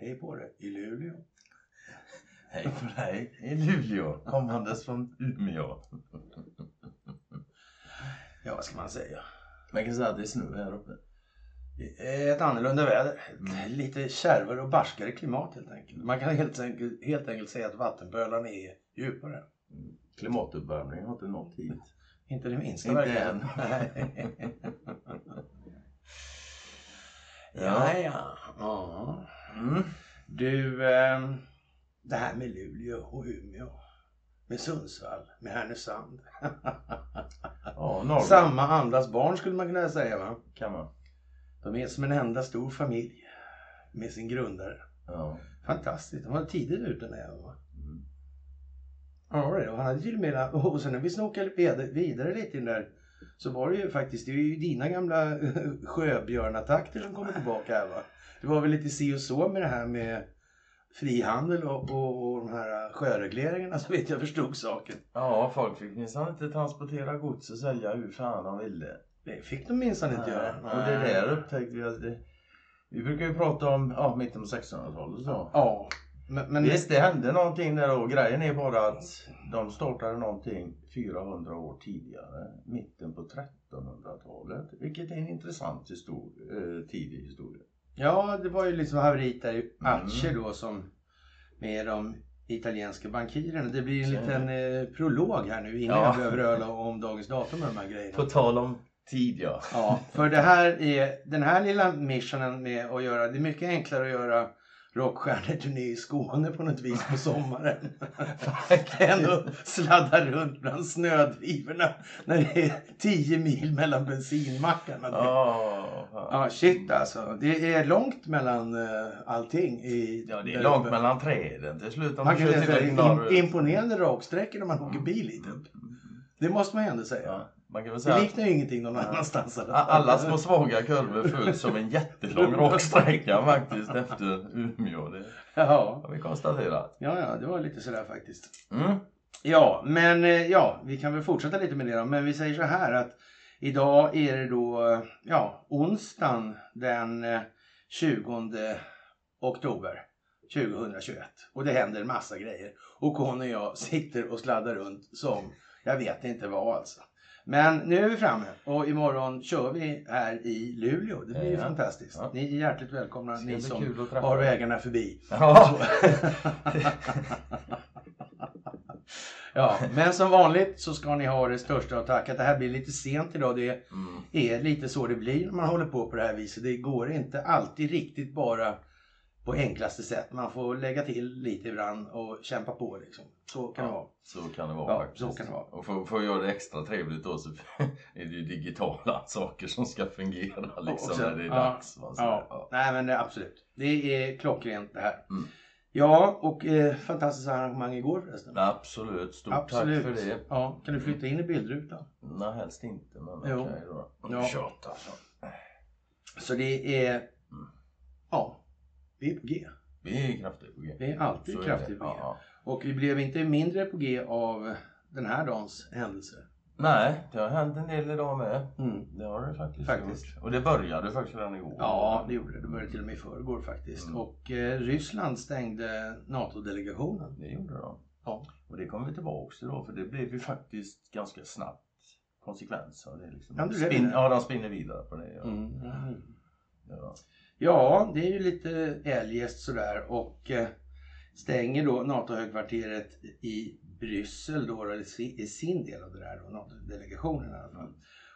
Hej på dig i Luleå. Hej på dig i Luleå, kommandes från Umeå. Ja, vad ska man säga? Man kan säga att det är snö här uppe. Ett annorlunda väder. Mm. lite kärvare och barskare klimat helt enkelt. Man kan helt enkelt, helt enkelt säga att vattenpölarna är djupare. Klimatuppvärmningen har inte nått hit. Inte det minsta Inte verkligen. än. Ja. ja, ja. Mm. Du, ehm, det här med Luleå och Umeå. Med Sundsvall, med Härnösand. Ja, Norrland Samma andas barn skulle man kunna säga va? kan man. De är som en enda stor familj. Med sin grundare. Ja. Fantastiskt. De var tidigt ute när jag var. Mm. Ja, det. Och han hade till och med, och sen när vi snokade vidare, vidare lite i den där så var det ju faktiskt, det är ju dina gamla sjöbjörnatakter som kommer tillbaka här va. Det var väl lite si och så med det här med frihandel och, och, och de här sjöregleringarna så vet jag förstod saken. ja, folk fick minsann inte transportera gods och sälja hur fan de ville. Det fick de minsann inte göra. Och det där upptäckte vi att det, Vi brukar ju prata om ja, mitten på 1600-talet så. Ja. Men, men Visst, det hände någonting där och grejen är bara att de startade någonting 400 år tidigare, mitten på 1300-talet. Vilket är en intressant histor- eh, tid i historien. Ja, det var ju liksom haveriet där i Mm. Aceh då som med de italienska bankirerna. Det blir en liten eh, prolog här nu innan Ja. jag behöver öla om dagens datum med de här grejerna. På tal om tid ja. Ja, för det här är den här lilla missionen med att göra, det är mycket enklare att göra rockstjärneturné i Skåne på något vis på sommaren. än att sladda runt bland snödrivorna när det är 10 mil mellan bensinmackarna. Ja, fan. Ja, shit alltså. Det är långt mellan uh, allting. I, ja, det är långt uppe. mellan träden till slut. Man kan säga imponerande raksträckor när man åker bil hit upp. Det måste man ju ändå säga. Ja, man kan väl Det säga liknar ju ingenting någon annanstans. alla små svaga kurvor följs som en jättelång raksträcka faktiskt efter Umeå. Det Ja, har vi konstaterat. ja, ja, det var lite sådär faktiskt. Mm. Ja, men eh, ja, vi kan väl fortsätta lite med det då. Men vi säger så här att idag är det då, eh, ja, onsdagen den eh, 20 oktober 2021. Och det händer en massa grejer. Och hon och jag sitter och sladdar runt som, jag vet inte vad alltså. Men nu är vi framme och imorgon kör vi här i Luleå. Det blir ju Ja. fantastiskt. Ja. Ni är hjärtligt välkomna, ni som har vägarna förbi. Ja. Ja, men som vanligt så ska ni ha det största av tack. Att det här blir lite sent idag. Det Mm. är lite så det blir när man håller på på det här viset. Det går inte alltid riktigt bara på enklaste sätt. Man får lägga till lite ibland och kämpa på liksom. Så kan det vara. Så kan det vara Ja, faktiskt. så kan det vara. Och för, för att göra det extra trevligt då så är det ju digitala saker som ska fungera liksom också. när det är Ja. dags. va, så Ja, ja. nej men det, absolut. Det är klockrent det här. Mm. Ja, och eh, fantastiskt arrangemang igår förresten. Absolut, stort Absolut. tack för det. Ja, kan du flytta in i bildrutan? Nej, helst inte men okej då. Ja. Tjata så. Så det är, ja, vi är på G. Vi är kraftigt på G. Vi är alltid Så är kraftigt det. på G. Ja. Och vi blev inte mindre på G av den här dagens händelser. Nej, det har hänt en del idag med. Mm. Det har det faktiskt, Faktiskt. gjort. Och det började faktiskt redan igår. Ja, det gjorde det. Det började till och med i förrgår faktiskt. Mm. Och eh, Ryssland stängde NATO-delegationen. Det gjorde de. Ja. Och det kommer vi tillbaks till då för det blev ju faktiskt ganska snabbt konsekvenser. Det är liksom, Ja, det spin, ja, de spinner vidare på det. Ja. Mm. Ja. Ja, det är ju lite eljest sådär och eh, stänger då NATO-högkvarteret i Bryssel då, eller i sin del av det där då, NATO-delegationen i alla fall.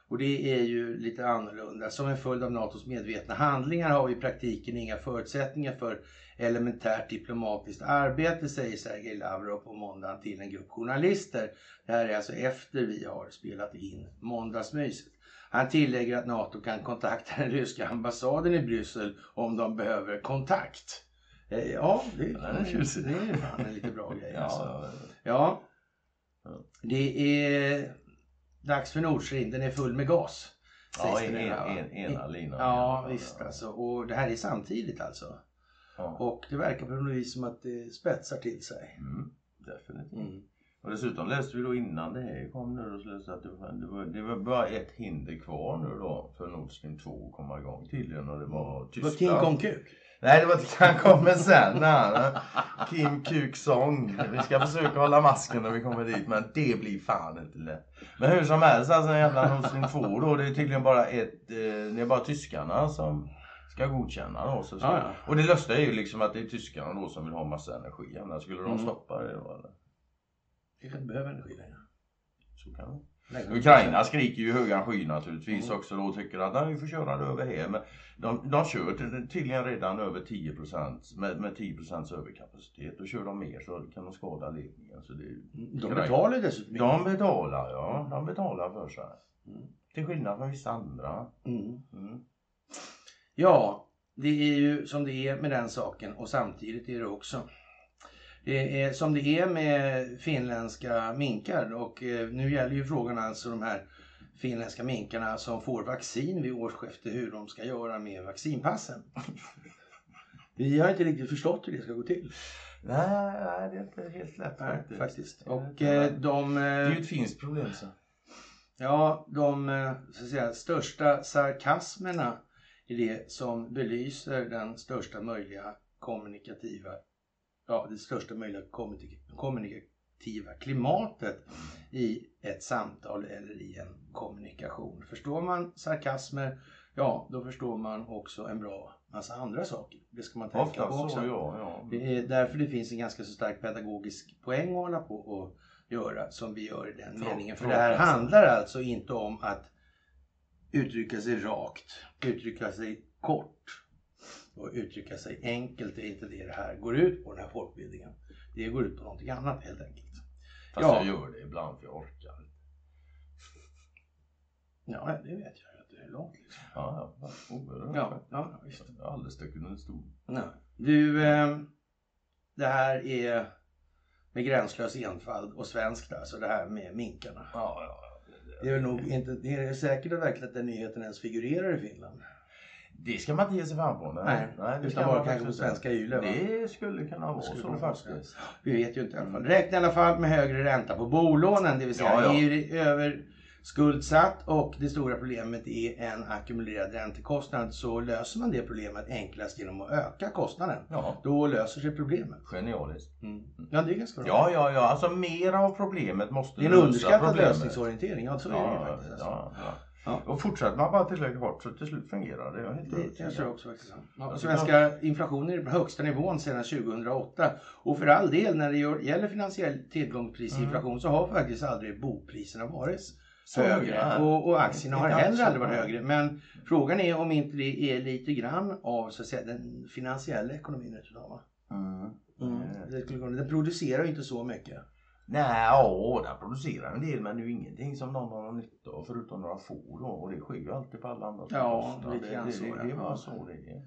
Och det är ju lite annorlunda. Som en följd av NATOs medvetna handlingar har vi i praktiken inga förutsättningar för elementärt diplomatiskt arbete, säger Sergej Lavrov på måndagen till en grupp journalister. Det här är alltså efter vi har spelat in måndagsmyset. Han tillägger att NATO kan kontakta den ryska ambassaden i Bryssel om de behöver kontakt. Eh, Ja, det, är det är fan en lite bra grej. Alltså. Ja, Ja. Ja. Det är dags för Nord Stream. Den är full med gas. ja en, det en, en, ena linan. Ja, visst alltså. Och det här är samtidigt alltså. Ja. Och det verkar på något vis som att det spetsar till sig. Mm, definitivt. Mm. Och dessutom läste vi då innan det här kom nu då så läste att det var, det, var, det var bara ett hinder kvar nu då för Nord Stream 2 att komma igång tydligen och det var Det var King Tyskland. Kong Kuk. Nej, det var inte han kommer sen. Nej. Kim Kuk Song. Vi ska försöka hålla masken när vi kommer dit, men det blir fan inte lätt. Men hur som helst, alltså jävla Nord Stream 2 då, det är tydligen bara ett, eh, det är bara tyskarna som ska godkänna då. Så, så. Ja, ja. Och det lustiga är ju liksom att det är tyskarna då som vill ha massa energi. Annars skulle de Mm. stoppa det då eller? Vi kan inte behöva energi längre. Så kan. Längre. Ukraina skriker ju höga sky naturligtvis Mm. också då tycker att "Nej, vi får köra det över här. Men de, de kör till- tydligen redan över 10 med, med 10% överkapacitet. Och kör de mer så kan de skada ledningen. Så det, De betalar ju dessutom. de betalar ja, de betalar för sig. Mm. Till skillnad från vissa andra. Mm. Mm. Ja, det är ju som det är med den saken och samtidigt är det också det är som det är med finländska minkar och eh, nu gäller ju frågan alltså de här finländska minkarna som får vaccin vid årsskiftet hur de ska göra med vaccinpassen. Vi har inte riktigt förstått hur det ska gå till. Nej, nej, det är inte helt lätt Nej, faktiskt. faktiskt. Det är Och eh, de, Det är eh, ju ett finskt problem så. ja, de eh, så att säga, största sarkasmerna i det som belyser den största möjliga kommunikativa, ja det största möjliga kommunik- kommunikativa klimatet i ett samtal eller i en kommunikation. Förstår man sarkasmer, ja då förstår man också en bra massa andra saker. Det ska man tänka Ofta på så, också. ja. ja. Det är därför det finns en ganska så stark pedagogisk poäng att hålla på och göra som vi gör i den Frå- meningen. För det här handlar alltså inte om att uttrycka sig rakt, uttrycka sig kort och uttrycka sig enkelt. Det är inte det det här går ut på, den här folkbildningen. Det går ut på någonting annat helt enkelt. Fast Ja. jag gör det ibland för jag orkar. Ja, det vet jag att det är långt. Liksom. Ja, ja. Oerhört. Ja, ja, visst. Jag har aldrig stuckit under stol. Nej. Du, eh, det här är med gränslös enfald och svenskt alltså, det här med minkarna. Ja, ja. Det är nog inte, det är säkert och verkligen att den nyheten ens figurerar i Finland. Det ska man inte ge sig fan på. Nej, Nej, nej det utan bara kanske på svenska. Yle? Det skulle kunna vara skulle så faktiskt. Vi vet ju inte i alla fall. Räkna i alla fall med högre ränta på bolånen, det vill säga Ja, ja. är det överskuldsatt och det stora problemet är en ackumulerad räntekostnad så löser man det problemet enklast genom att öka kostnaden. Ja, Då löser sig problemet. genialiskt. Mm. Ja, det är ganska bra. Ja, ja, ja. Alltså mer av problemet måste det är en lösa underskattad problemet. lösningsorientering. Ja, så är det ju faktiskt. Alltså. ja, ja. Ja. Och fortsätter man bara tillräckligt hårt så till slut fungerar det. Jag helt Det, jag också faktiskt. Ja, svenska inflationen är på högsta nivån sedan 2008. Och för all del när det gäller finansiell tillgångsprisinflation så har faktiskt aldrig bopriserna varit Så högre. Och, och aktierna har heller aldrig varit högre. Men frågan är om inte det är lite grann av så att säga, den finansiella ekonomin utav? Mm. Mm. Kunna- Den producerar ju inte så mycket. Nej, ja, den producerar en del men det är ju ingenting som någon har nytta av förutom några få då. Och det sker ju alltid på alla andra Ja, lite grann så, det, ja. det är bara så det är.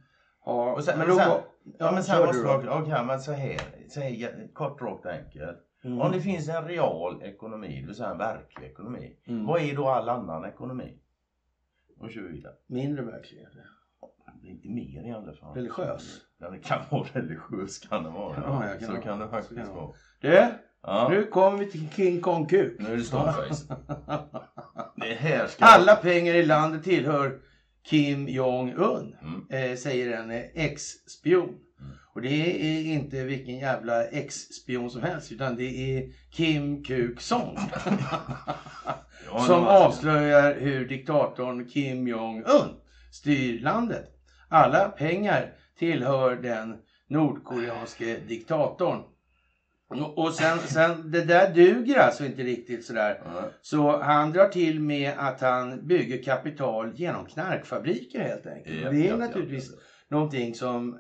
Ja, Och sen- men då, sen- ja, Ja, men sen måste då. okej men så här, så här kort rakt enkelt. Mm. Om det finns en real ekonomi, det vill säga en verklig ekonomi. Mm. Vad är då all annan ekonomi? Och kör vidare. Mindre är inte mer i alla fall. Religiös. Ja, det kan vara religiös kan det vara. Ja, jag kan så kan det Så faktiskt kan det vara. Du, Ja. nu kommer vi till King Kong Kuk. Nu är det stoneface. Det här ska... Alla pengar i landet tillhör Kim Jong-Un, Mm. eh, säger en eh, ex-spion. Och det är inte vilken jävla ex-spion som helst, utan det är Kim Kuk Song. Som avslöjar hur diktatorn Kim Jong-Un styr landet. Alla pengar tillhör den nordkoreanske diktatorn. Och- sen, sen, det där duger alltså inte riktigt sådär. Ja. Så han drar till med att han bygger kapital genom knarkfabriker helt enkelt. Och det är ja, naturligtvis ja, någonting som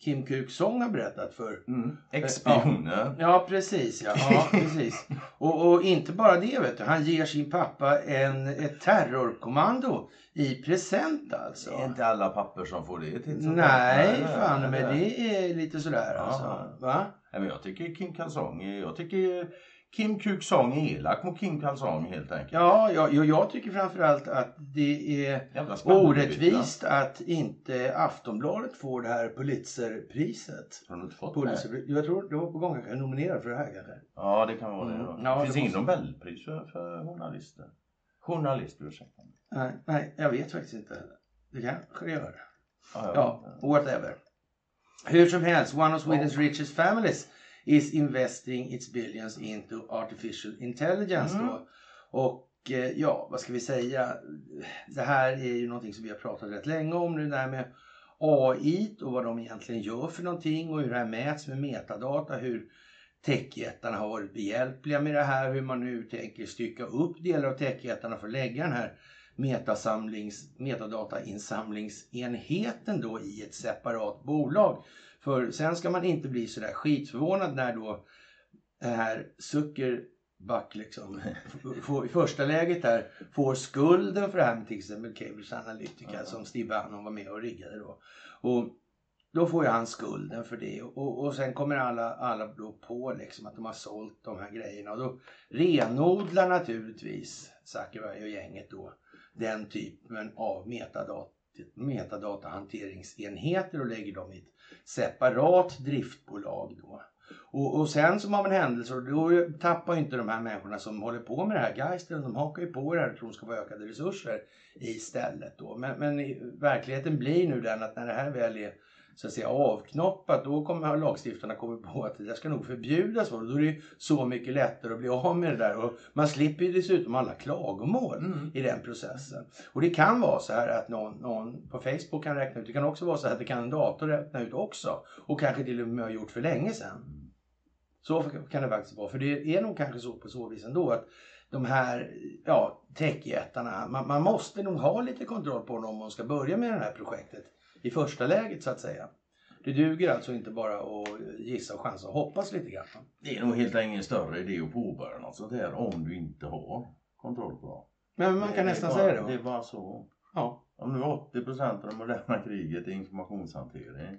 Kim Kuk Song har berättat för. Mm. Ex-spioner. Ja, precis. Ja, ja precis. Och, och inte bara det, vet du. Han ger sin pappa en, ett terrorkommando i present alltså. Det är inte alla papper som får det till Nej, här. fan men det är lite sådär Ja. alltså. Va? Nej, men jag tycker Kim Kalsong jag tycker Kim Kuk Song är elak mot Kim Kalsong helt enkelt. Ja, jag, jag, jag tycker framförallt att det är orättvist att inte Aftonbladet får det här Pulitzerpriset. Har du inte fått det? Pulitzer, jag tror det var på gång kanske, nominerad för det här kanske. Ja, det kan vara det. Mm. Då. Ja, det finns det ingen måste- Nobelpris för, för journalister. Journalister, ursäkta. Nej, nej, jag vet faktiskt inte. Det kanske det gör. Ja, Ja, inte. whatever. Hur som helst, one of Sweden's richest families is investing its billions into artificial intelligence Mm. då. Och eh, ja, vad ska vi säga? Det här är ju någonting som vi har pratat rätt länge om nu, det här med AI och vad de egentligen gör för någonting och hur det här mäts med metadata, hur techjättarna har varit behjälpliga med det här, hur man nu tänker stycka upp delar av techjättarna för att lägga den här metasamlings, metadatainsamlingsenheten då i ett separat bolag. För sen ska man inte bli sådär skitförvånad när då det här Zuckerbuck liksom i första läget här får skulden för det här med till exempel Cambridge Analytica Ja. som Steve Bannon var med och riggade då. Och då får ju han skulden för det och, och sen kommer alla, alla då på liksom att de har sålt de här grejerna och då renodlar naturligtvis Zuckerberg och gänget då den typen av metadat metadatahanteringsenheter och lägger dem i ett separat driftbolag då. Och, och sen som av en händelse, och då tappar ju inte de här människorna som håller på med det här geisten, de hakar ju på det här och tror de ska få ökade resurser istället då. Men, men verkligheten blir nu den att när det här väl är så att säga avknoppat, då kommer lagstiftarna komma på att det där ska nog förbjudas. Och då är det ju så mycket lättare att bli av med det där. Och man slipper ju dessutom alla klagomål Mm. i den processen. Och det kan vara så här att någon, någon på Facebook kan räkna ut. Det kan också vara så här att det kan en dator räkna ut också. Och kanske till och med ha gjort för länge sedan. Så kan det faktiskt vara. För det är nog kanske så på så vis ändå att de här ja, techjättarna, man, man måste nog ha lite kontroll på dem om man ska börja med det här projektet i första läget så att säga. Det duger alltså inte bara att gissa och chansa och hoppas lite grann. Det är nog helt enkelt ingen större idé att påbörja något sånt här om du inte har kontroll på Men man det. kan är nästan bara, säga det va? Det är bara så. Ja. Om nu 80% av det moderna kriget är informationshantering.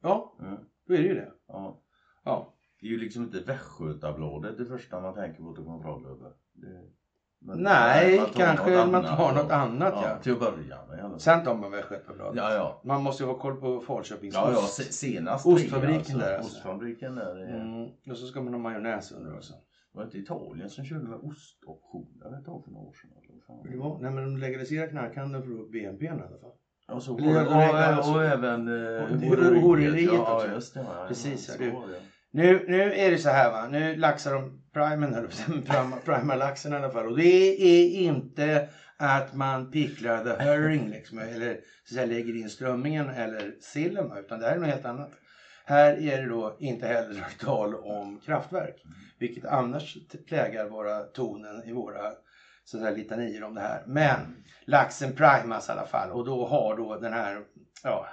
ja, Mm. då är det ju det. Ja. Ja. Det är ju liksom inte Västgötabladet det första man tänker på att ta kontroll över. Det, men- Nej, man kanske man annat tar något annat ja. Ja, till att börja med. Sen tar man Västgötabladet. Ja, ja. Man måste ju ha koll på Falköpings Ja, ja, senast Ostfabriken tre, där, alltså. Ostfabriken där. är- Mm, och så ska man ha majonnäs under också. Var det inte Italien som körde med ostoptioner ett tag för några år sedan? Eller var, nej men de legaliserar knarkhandeln för att få upp BNP i alla fall. Ja, så. Och, räknar- och, och även Och- eh, och- horeriet ja, också. Ja, just det. Ja, Precis, ja, ja. Nu, nu är det så här va, nu laxar de primen, eller prima- primalaxen i alla fall. Och det är inte att man picklar the herring liksom, eller så att säga, lägger in strömmingen eller sillen utan det här är något helt annat. Här är det då inte heller tal om kraftverk, vilket annars plägar vara tonen i våra så att säga, litanier om det här. Men laxen primas i alla fall och då har då den här ja,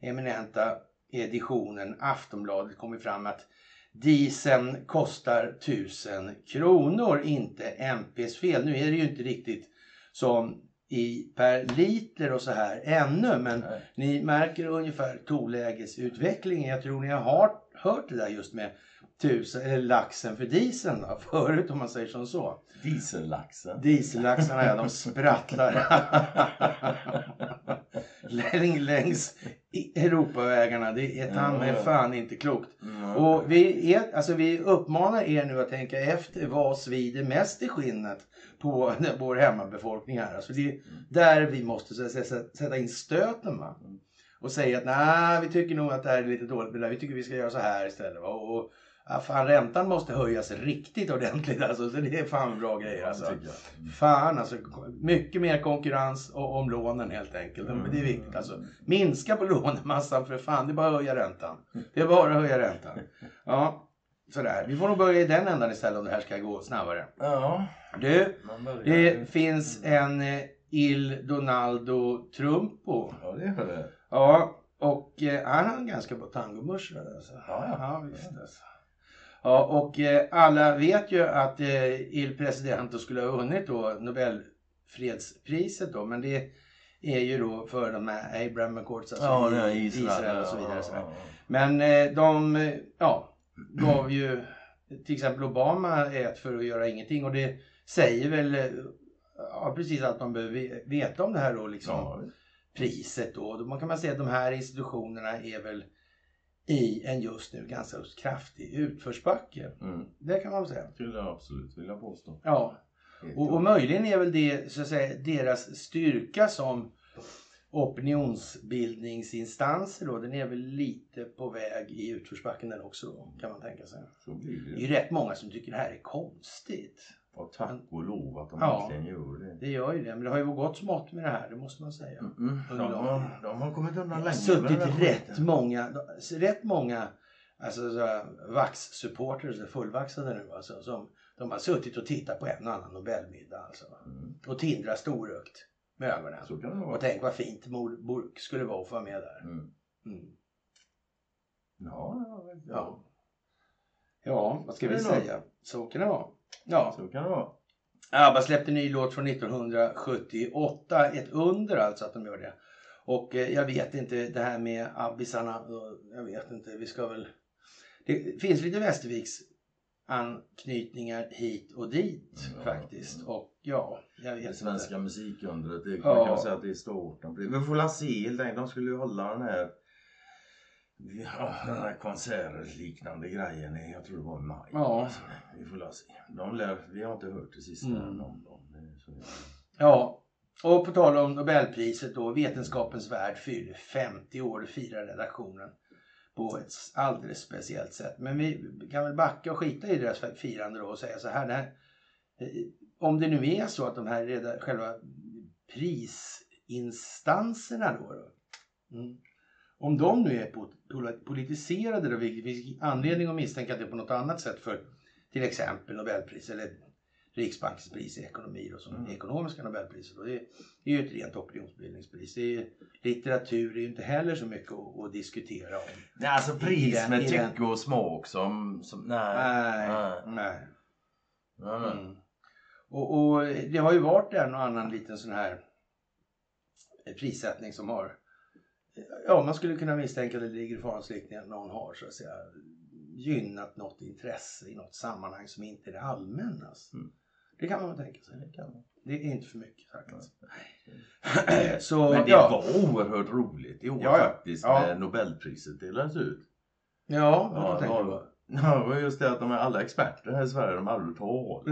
eminenta editionen Aftonbladet kommit fram att dieseln kostar 1000 kronor, inte MPs fel. Nu är det ju inte riktigt som i per liter och så här ännu, men Nej. ni märker ungefär tonlägesutvecklingen. Jag tror ni har hört det där just med tusen, eller laxen för dieseln då, förut om man säger som så. Diesellaxen. Diesellaxarna ja, de sprattlar. Läng, längs Europavägarna. Det är ta mig fan inte klokt. Mm. Och vi, är, alltså vi uppmanar er nu att tänka efter vad svider mest i skinnet på vår hemmabefolkning här. Alltså det är där vi måste sätta in stöten. Va? Och säga att nej, vi tycker nog att det här är lite dåligt. Vi tycker vi ska göra så här istället. Va? Och ja, fan, räntan måste höjas riktigt ordentligt. Alltså, så det är fan bra grejer. Alltså. jag. Fan alltså, mycket mer konkurrens om lånen helt enkelt. Men det är viktigt alltså. Minska på lånemassan för fan, det är bara att höja räntan. Det är bara att höja räntan. Ja, sådär. Vi får nog börja i den ändan istället om det här ska gå snabbare. Ja, Du, det finns en eh, Il Donaldo Trumpo. Ja, det gör det. Ja, och eh, han har en ganska bra tangomusch. Alltså. Ja, ja. ja visst alltså. Ja, och eh, alla vet ju att eh, Il Presidente skulle ha vunnit då Nobelfredspriset då, men det är ju då för de här Abraham Accords, alltså Ja, i Israel, Israel och så vidare. Ja, ja, Men eh, de ja, gav ju till exempel Obama ett för att göra ingenting och det säger väl eh, ja, precis allt man behöver ve- veta om det här då liksom ja. priset då. Då man kan man säga att de här institutionerna är väl i en just nu ganska kraftig utförsbacke. Mm. Det kan man väl säga. Skulle jag absolut vilja påstå. Ja, och, och möjligen är väl det så att säga deras styrka som opinionsbildningsinstanser då, den är väl lite på väg i utförsbacken den också då, kan man tänka sig. Så blir Det är det. ju rätt många som tycker det här är konstigt. Och tack och lov att de Ja. äntligen gör det. Det gör ju det, men det har ju gått smått med det här, det måste man säga. Mm, de, har, de har kommit undan länge. suttit rätt många, rätt många alltså, vax-supporters, fullvaxade nu alltså, som de har suttit och tittat på en och annan Nobelmiddag alltså. Mm, Och tindrar storögt med ögonen. så kan det vara. Och tänk vad fint Burk skulle vara att få vara med där. Mm. Mm. Ja, ja, ja. Vad ska vi säga? Så kan det vara. Ja, Så kan det vara. ABBA släppte en ny låt från 1978. Ett under alltså att de gör det. Och eh, jag vet inte det här med abbisarna. eh, Jag vet inte, vi ska väl... Det finns lite Västerviks anknytningar hit och dit Ja. faktiskt. Och ja, jag vet Det svenska inte. musikundret, det, Ja. man kan säga att det är stort. Vi får la se helt enkelt. De skulle ju hålla den här Ja, den här konsertliknande grejen, jag tror det var i maj. Ja. Alltså, vi får la se. De lär, vi har inte hört det sista Mm. om dem. Ja, och på tal om Nobelpriset då. Vetenskapens värld fyller 50 år, firar redaktionen på ett alldeles speciellt sätt. Men vi kan väl backa och skita i deras firande då och säga så här. Här eh, om det nu är så att de här själva prisinstanserna då. då mm, om de nu är po- pol- politiserade då, vilket finns anledning att misstänka att det är på något annat sätt för till exempel Nobelpris eller Riksbankens pris i ekonomi då, som Mm. ekonomiska Nobelpriset. Och det, är, ju ett rent opinionsbildningspris. Det är, litteratur är ju inte heller så mycket att, att diskutera om. Nej, alltså pris med tycke och smak som... som nej. Nej, nej. nej. nej, nej. Mm. Och, och det har ju varit en och annan liten sån här prissättning som har Ja, man skulle kunna misstänka att det ligger i farans riktning att någon har så att säga gynnat något intresse i något sammanhang som inte är det allmännas. Mm. Det kan man väl tänka sig. Det kan man. Det är inte för mycket faktiskt. Nej. så, Men det ja. var oerhört roligt i år Ja, faktiskt Ja. när Nobelpriset delades ut. Ja, Ja, tänker ja. du på? Ja, det var just det att de är alla experter här i Sverige, de aldrig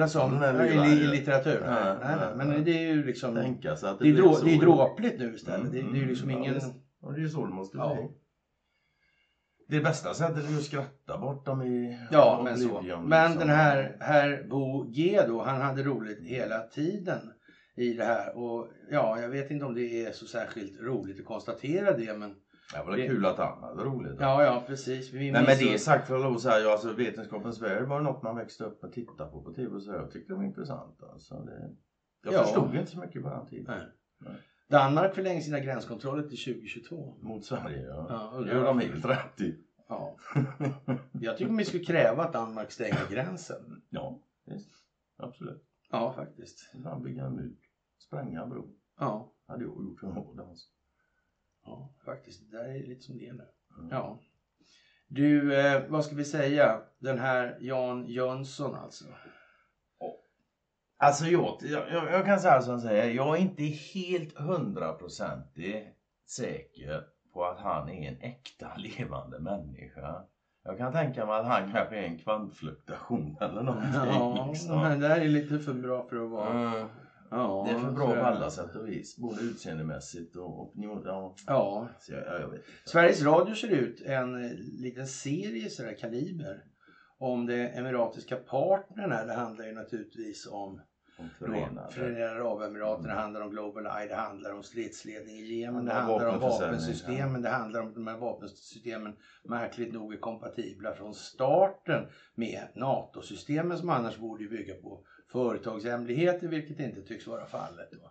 Alltså, om den här i, i litteratur? Nej, Nej, nej, nej, men det är ju liksom... Tänka sig att det, Det är, drå, det är dråpligt nu istället. Det, Mm, det är ju liksom mm, ingen... ja, Och det är ju så det måste Ja. bli. Det bästa sättet är ju att skratta bort dem i Ja, men så. Men liksom. den här herr Bo G då, han hade roligt hela tiden i det här. Och ja, jag vet inte om det är så särskilt roligt att konstatera det, men Ja, var det det- kul att han hade roligt. ja, ja, precis. Vi Men med det sagt får jag lov att säga, ja, alltså Vetenskapens värld var något man växte upp och tittade på på tv så. Jag tyckte det var intressant. Alltså, det... Jag Ja. förstod inte så mycket på den tiden. Nej. Nej. Danmark förlänger sina gränskontroller till 2022. Mot Sverige, ja. Ja, det gör de helt rätt i. Ja. Jag tycker vi skulle kräva att Danmark stänger gränsen. ja, visst. Absolut. Ja, faktiskt. Ibland bygga en mur. Spränga en bro. Ja, hade jag gjort för några alltså. ja faktiskt. Det där är lite som det är nu. Mm. Ja. Du, eh, vad ska vi säga? Den här Jan Jönsson alltså. Alltså jag, jag, jag kan säga som säger, jag är inte helt hundraprocentig säker på att han är en äkta levande människa. Jag kan tänka mig att han kanske är en kvantfluktuation eller någonting. Ja, liksom. men det där är lite för bra för att vara... Mm. Ja, Det är för bra på alla det. sätt och vis. Både utseendemässigt och opinion. Ja, Ja. jag, jag vet. Sveriges Radio ser ut en eh, liten serie sådär kaliber om de emiratiska partnerna. Det handlar ju naturligtvis om förenade. Arabemiraten, det handlar om Global Eye, det handlar om stridsledning i Jemen, det handlar om vapensystemen, det handlar om att de här vapensystemen märkligt nog är kompatibla från starten med NATO-systemen som annars borde bygga på företagshemligheter, vilket inte tycks vara fallet. Då.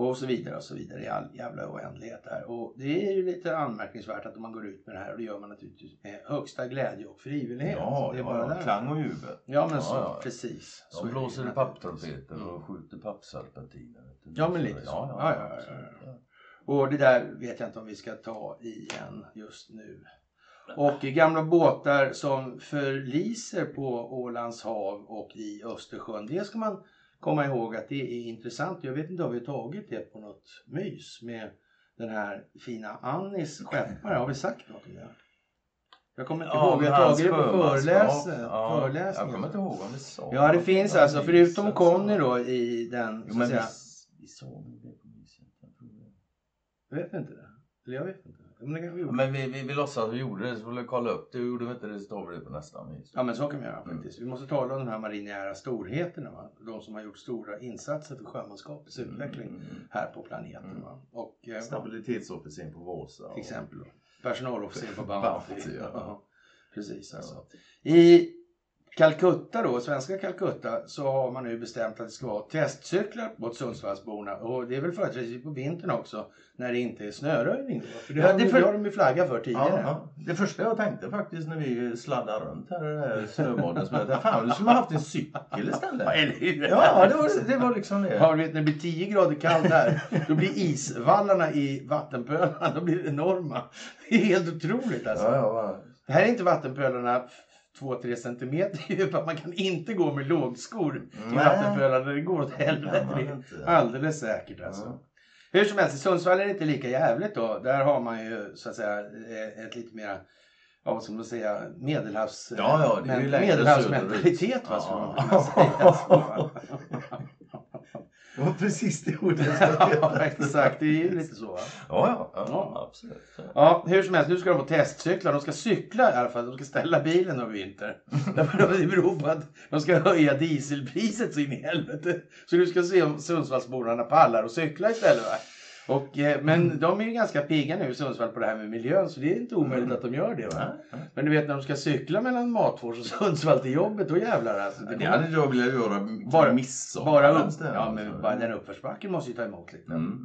Och så vidare och så vidare i all jävla oändlighet här. Och det är ju lite anmärkningsvärt att man går ut med det här och det gör man naturligtvis med högsta glädje och frivillighet. Ja, det är bara ja, där. klang och jubel. Ja men Ja, så, ja. precis. Så De det blåser i papptrumpeter Mm. och skjuter pappserpentiner. vet du. Ja, men lite så. Ja, ja, ja. Och det där vet jag inte om vi ska ta igen just nu. Och gamla båtar som förliser på Ålands hav och i Östersjön. Det ska man komma ihåg att det är intressant. Jag vet inte om vi har tagit det på något mys med den här fina Annis skeppare. Har vi sagt något om det? Jag kommer inte ihåg. Vi har tagit det på föreläs- Ja, föreläsningar. Jag kommer inte ihåg om vi sa Ja, det finns om alltså. Förutom så. Conny då i den, Jo, så men att vi, säga. vi sa nog det på myset. Jag det. Vet inte det? Eller jag vet inte. Men det kanske vi gjorde. Men vi, vi, vi låtsas att vi gjorde det, så får vi kolla upp det. Gjorde vi inte det så tar vi det på nästa vis. Ja men så kan vi göra Mm. faktiskt. Vi måste tala om de här marinjära storheterna. Va? De som har gjort stora insatser för sjömanskapets utveckling Mm. här på planeten. Mm. Va? Och eh, Stabilitetsofficeren på Vasa. till exempel då. Personalofficer på Bounty, ja. Precis alltså. I Calcutta då, svenska Calcutta, så har man nu bestämt att det ska vara testcyklar mot Sundsvallsborna. Och det är väl företrädesvis på vintern också, när det inte är snöröjning. Då. För det, Ja, har, det för- har de ju flaggat för tidigare. Ja, ja. Det första jag tänkte faktiskt när vi sladdade runt här i här snöbaden. Fan, du skulle ha haft en cykel istället. Ja, eller hur? Ja, det var, det var liksom det. Ja, vet när det blir 10 grader kallt här, då blir isvallarna i vattenpölarna de blir enorma. Det är helt otroligt alltså. Ja, ja, va. Det här är inte vattenpölarna 2-3 centimeter djupa. Man kan inte gå med lågskor i Nej. vattenpölarna. Det går åt helvete. Det är. Alldeles säkert alltså. Ja. Hur som helst, i Sundsvall är det inte lika jävligt då. Där har man ju så att säga eh, ett lite mer Ja, vad ska man säga? Medelhavs... Ja, ja, Medelhavsmentalitet va, söderut. skulle man kunna säga. Det var precis det ordet jag ja, exakt. Det är ju lite så va? Ja, ja, Ja. absolut. Ja, hur som helst, nu ska de få testcyklar. De ska cykla i alla fall. De ska ställa bilen över vinter. det beror på att de ska höja dieselpriset så in i helvete. Så du ska se om Sundsvallsborna pallar och cykla istället. Va? Och, eh, men de är ju ganska pigga nu i Sundsvall på det här med miljön så det är inte omöjligt att de gör det. Va? Ja, Men du vet när de ska cykla mellan Matfors och Sundsvall till jobbet, då jävlar alltså. ja. Det hade jag velat göra Bara- midsommar. bara upp, det, ja, men bara den uppförsbacken måste ju ta emot lite. Mm.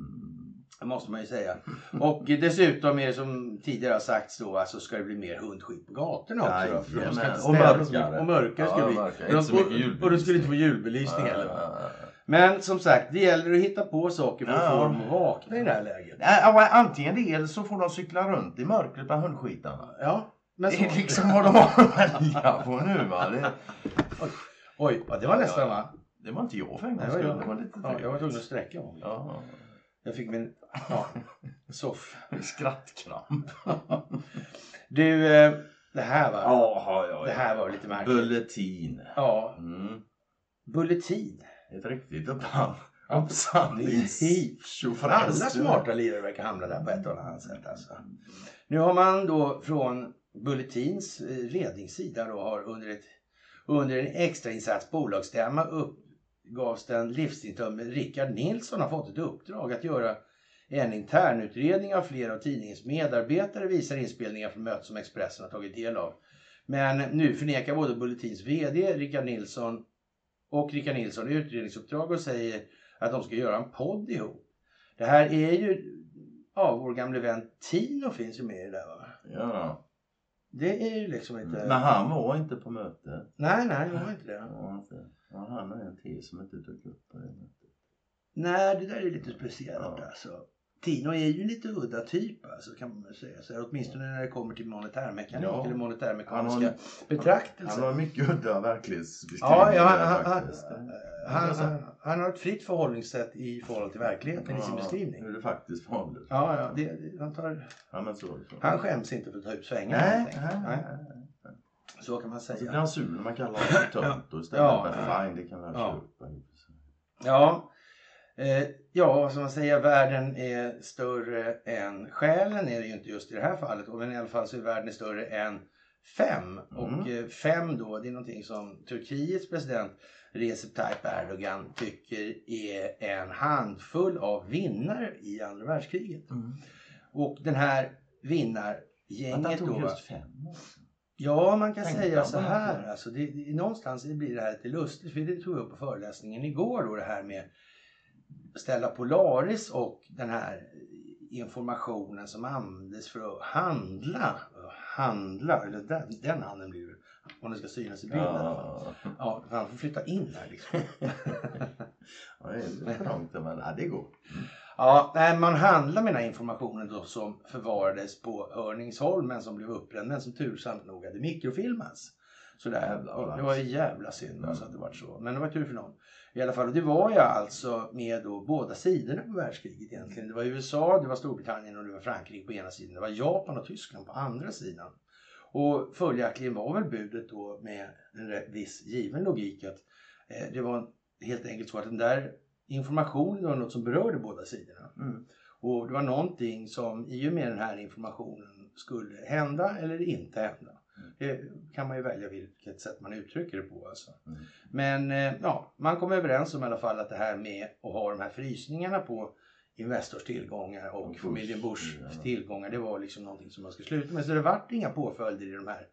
Det måste man ju säga. Och dessutom är det som tidigare har sagts då, alltså ska det bli mer hundskit på gatorna också. Då, för de ska inte Och mörkare. Och mörkare ska Ja, det bli. mörkare. Och de, julbelysning. och de skulle inte få julbelysning heller. Ja, ja. Men som sagt, det gäller att hitta på saker för att Ja. få dem att vakna i det här läget. Ja, ja, Antingen det eller så får de cykla runt i mörkret bland hundskitarna. Ja, men Det så. är liksom vad de har att välja på nu va. Det, Oj, ja, det var Ja, nästan ja. va? det var inte jag för en gångs det var skull. jag. Det var lite Ja, jag var tvungen att sträcka om. Ja, Jag fick min ja, soff. skrattkramp. Du, eh, det här va? Ja, ja, Det här var lite märkligt. Bulletin. Ja, Mm. Bulletin. Ett riktigt upphandling. Ja, Uppsamlings... Alla smarta lirare verkar hamna där på ett eller annat sätt. Alltså. Nu har man då från Bulletins eh, ledningssida då har under, ett, under en extrainsatt bolagsstämma uppgavs den livstidsdömde Rickard Nilsson har fått ett uppdrag att göra en internutredning av flera av tidningens medarbetare visar inspelningar från mötet som Expressen har tagit del av. Men nu förnekar både Bulletins VD Rickard Nilsson och Rickard Nilsson utredningsuppdrag och säger att de ska göra en podd ihop. Det här är ju, ja vår gamle vän Tino finns ju med i det där va? Ja. Det är ju liksom inte... Men han var inte på möte. Nej, nej, det var inte det. Han inte. Ja, han är en till som inte dök upp på det mötet. Nej, det där är lite speciellt Ja. alltså. Tino är ju lite udda typ alltså, kan man väl säga. Så här, åtminstone när det kommer till monetärmekanik Ja. eller Han monetärmekaniska har, betraktelser. han har mycket udda verklighetsbeskrivningar Ja, ja han, han, han, han, han har ett fritt förhållningssätt i förhållande till verkligheten i sin Ja, beskrivning. Hur det faktiskt förhåller sig. Ja, ja, det, det, han, tar, Ja, men så så. han skäms inte för att ta ut svängar. Nej, nej, Nej, nej. Så kan man Så blir säga. han sur när man kallar honom för tönt och istället. Ja. Fine, det kan jag Ja. köpa. Ja, eh, ja, ska man säga, världen är större än själen är det ju inte just i det här fallet. Men i alla fall så är världen större än fem. Och eh, fem då, det är någonting som Turkiets president Recep Tayyip Erdogan tycker är en handfull av vinnare i andra världskriget. Mm. Och den här Att vinnargänget han då. tog va? just fem också. Ja, man kan Tänkte säga han så här. Alltså det, det, någonstans blir det här lite lustigt. För det tog jag upp på föreläsningen igår då det här med Stella Polaris och den här informationen som användes för att handla. Handla, eller den, den handeln blir det. Om det ska synas i bilden i alla fall. Ja, Ja, för han får flytta in här liksom. ja, det är lite långt men ja, det går. Ja, man handlar med den här informationen då som förvarades på Hörningsholm men som blev uppbränd men som tursamt nog hade mikrofilmats. Sådär. Och det var ju jävla synd alltså att det var så. Men det var tur för någon. I alla fall, och det var ju alltså med då båda sidorna på världskriget egentligen. Det var USA, det var Storbritannien och det var Frankrike på ena sidan. Det var Japan och Tyskland på andra sidan. Och följaktligen var väl budet då med en viss given logik att eh, det var helt enkelt så att den där informationen var något som berörde båda sidorna. Mm. Och det var någonting som i och med den här informationen skulle hända eller inte hända. Mm. Det kan man ju välja vilket sätt man uttrycker det på. Alltså. Mm. Men eh, ja, man kom överens om i alla fall att det här med att ha de här frysningarna på Investors tillgångar och, Och Bush, familjen Bushs ja. tillgångar. Det var liksom någonting som man skulle sluta med. Så det vart inga påföljder i de här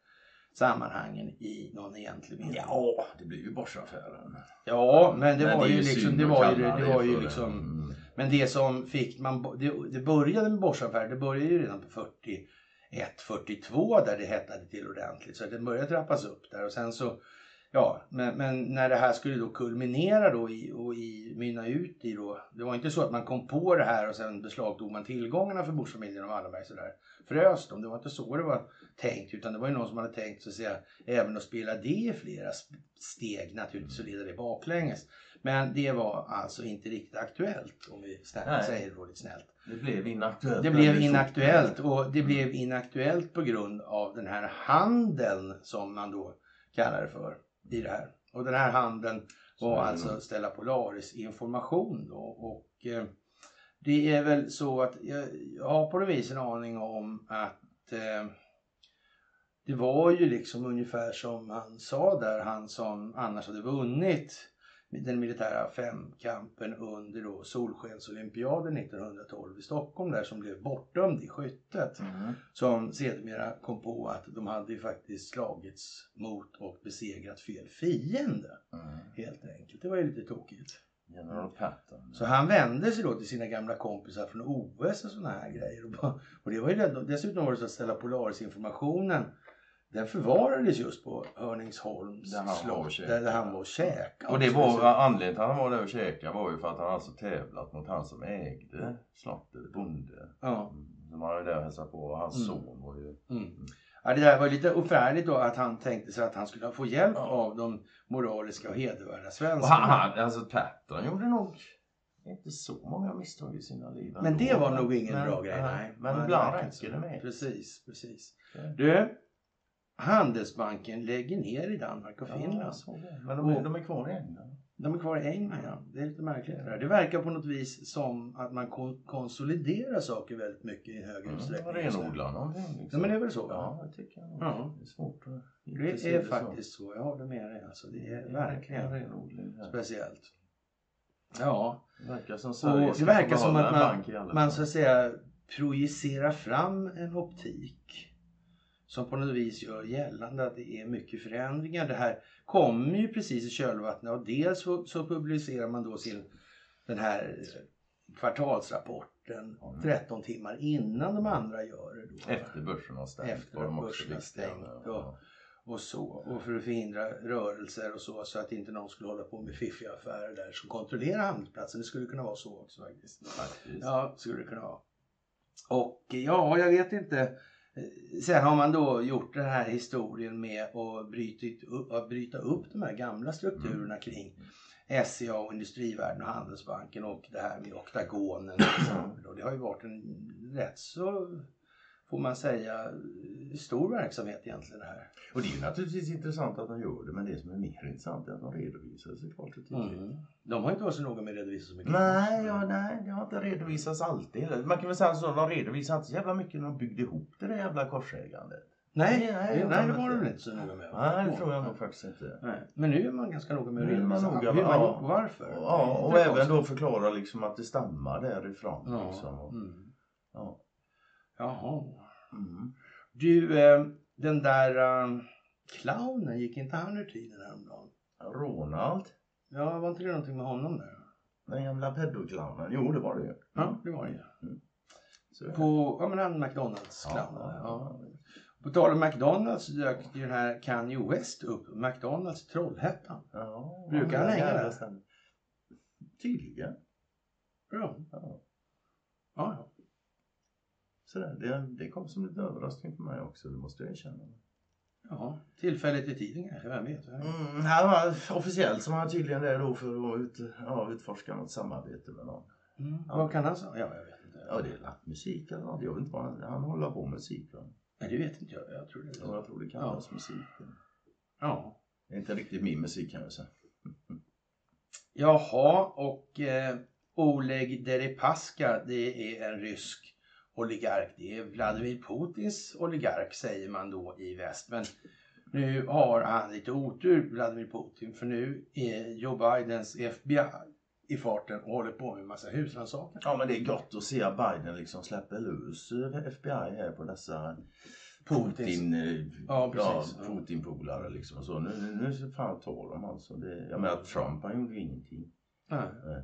sammanhangen i någon egentlig mening. Ja, det blir ju Boschaffären. Ja, men det Men var är ju liksom, det var ju, kalla det var ju liksom, Mm. men det som fick man, det, det började med Boschaffär, det började ju redan på 41, 142 där det hettade till ordentligt. Så det började trappas upp där och sen så, ja, men, men när det här skulle då kulminera då i, och i, mynna ut i då, det var inte så att man kom på det här och sen beslagtog man tillgångarna för Buschfamiljen och Wallenberg sådär, frös dem. Det var inte så det var tänkt utan det var ju någon som hade tänkt så att säga även att spela det i flera steg naturligtvis och leda det baklänges. Men det var alltså inte riktigt aktuellt om vi snällt säger det snällt. Det blev inaktuellt. Det blev inaktuellt och det blev inaktuellt på grund av den här handeln som man då kallar det för i det här. Och den här handeln var Så- alltså Stella Polaris information då och eh, det är väl så att jag, jag har på något vis en aning om att eh, det var ju liksom ungefär som han sa där, han som annars hade vunnit den militära femkampen under då Solskensolympiaden 1912 i Stockholm där som blev bortdömd i skyttet. Mm. Som sedermera kom på att de hade ju faktiskt slagits mot och besegrat fel fiende. Mm. Helt enkelt. Det var ju lite tokigt. General Patton. Så han vände sig då till sina gamla kompisar från OS och sådana här grejer. Och bara- Och det var ju dessutom var det så att Stella Polaris-informationen den förvarades just på Hörningsholms Där och slott där han var och käkade. Och det också. var anledningen till att han var där och käkade var ju för att han alltså tävlat mot han som ägde slottet, bonde. Ja. Som han var där och hälsade på och hans Mm. son var ju... Mm. Ja, det där var lite ofärdigt då att han tänkte sig att han skulle få hjälp Ja. av de moraliska och hedervärda Och svenskarna. han, han, alltså Patton gjorde nog inte så många misstag i sina liv Men det var nog ingen Men- bra grej. Nej. Men ibland räcker det med. Precis, precis. Ja. Du, Handelsbanken lägger ner i Danmark och Ja, Finland. det. Men de, är- Och- de är kvar i England. De är kvar i England ja. Det är lite märkligt det där. Det verkar på något vis som att man kon- konsoliderar saker väldigt mycket i högre Mm, utsträckning. renodlar någonting. Ja Liksom. men det är väl så? Ja, det tycker jag. Ja. Det är svårt att Det är så. faktiskt så. Jag håller med dig alltså. Det är en verkligen renodling speciellt. Ja, Det verkar som och Sverige det ska verkar som att man, man så att säga projicerar fram en optik som på något vis gör gällande att det är mycket förändringar. Det här kommer ju precis i kölvattnet och dels så, så publicerar man då sin den här kvartalsrapporten Mm. 13 timmar innan de andra gör det. Då. Efter börsen har stängt. Efter att börsen har stängt, ja. och så. Och för att förhindra rörelser och så, så att inte någon skulle hålla på med fiffiga affärer där som kontrollerar handelsplatsen. Det skulle kunna vara så också faktiskt. Faktiskt. Ja, skulle det kunna vara. Och ja, jag vet inte. Eh, Sen har man då gjort den här historien med att bryta upp, att bryta upp de här gamla strukturerna kring SCA och Industrivärden och Handelsbanken och det här med oktagonen. Och det har ju varit en rätt så, får man säga, stor verksamhet egentligen det här. Och det är ju naturligtvis intressant att de gör det, men det som är mer intressant är att de redovisar sig klart och tydligt. Mm. De har inte varit så noga med att redovisa så mycket. Nej, ja, nej, det har inte redovisats alltid. Man kan väl säga så, de redovisar inte så jävla mycket när de byggde ihop det där jävla korsägandet. Nej, Nej, nej, nej, nej, de det var de inte så noga med. Nej, det tror jag nog faktiskt inte. Nej. Men nu är man ganska noga med att redovisa noga, hur man ja. gjort och varför. Ja, och är även då förklara liksom att det stammar därifrån. Ja. Liksom. Och, Mm. ja. Jaha. Mm. Du, eh, den där eh, clownen, gick inte han ur tiden häromdagen? Ronald, Ja, var inte det någonting med honom där? den gamla pedoclownen. Jo, det var det ju. Ja, det var det ju. Så det. På, ja men han McDonalds-clownen. ja, Ja, ja. På tal om McDonalds dök ju den här Kanye West upp. McDonalds Trollhättan. Ja, Brukar han hänga där? Tydligen. Ja, Ja. ja. Ja. Sådär. Det, det kom som lite överraskning för mig också, det måste jag erkänna. ja. Tillfälligt i tiden kanske, vem vet? Mm, här var officiellt som han tydligen är då för att ut, ja, utforska något samarbete med någon. Mm. Vad kan han säga? Ja, jag vet inte. Ja, det är lappmusik eller något. Jag vet inte vad han, han håller på med musik. Va? Nej, det vet inte jag. Jag tror det Ja, så. jag tror det kallas musik. Ja. Det är inte riktigt min musik kan jag säga. Jaha, och eh, Oleg Deripaska, det är en rysk oligark. Det är Vladimir Putins oligark säger man då i väst. Men nu har han lite otur, Vladimir Putin, för nu är Joe Bidens FBI i farten och håller på med en massa husrannsakan. Ja men det är gott att se att Biden liksom släpper loss FBI här på dessa Putin, eh, Ja, ja. Putin-polare liksom. och Så nu, nu, nu fan tar de alltså. Det, jag menar Trump han gjorde ingenting. Nej. Nej.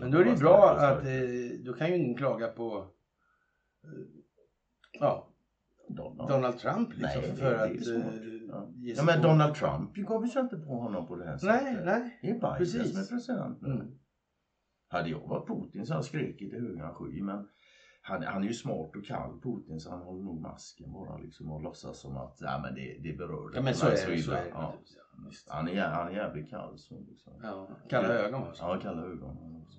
Men då är det bra att eh, då kan ju ingen klaga på eh, ja, Donald. Donald Trump liksom Nej, för att eh, Ja. ge Ja sig men på- Donald Trump gav sig inte på honom på det här sättet. Nej, nej. Det är Biden Precis. som är president nu. Mm. Hade jag varit Putin så hade jag skrikit i högan sky men han, han är ju smart och kall Putin så han håller nog masken bara liksom och låtsas som att ja, men det, det berör Ja men så är det. Så är det. Ja. ja. Han, är, han är jävligt kall så liksom. Ja, kalla ögon också. Ja, kalla ögon. också.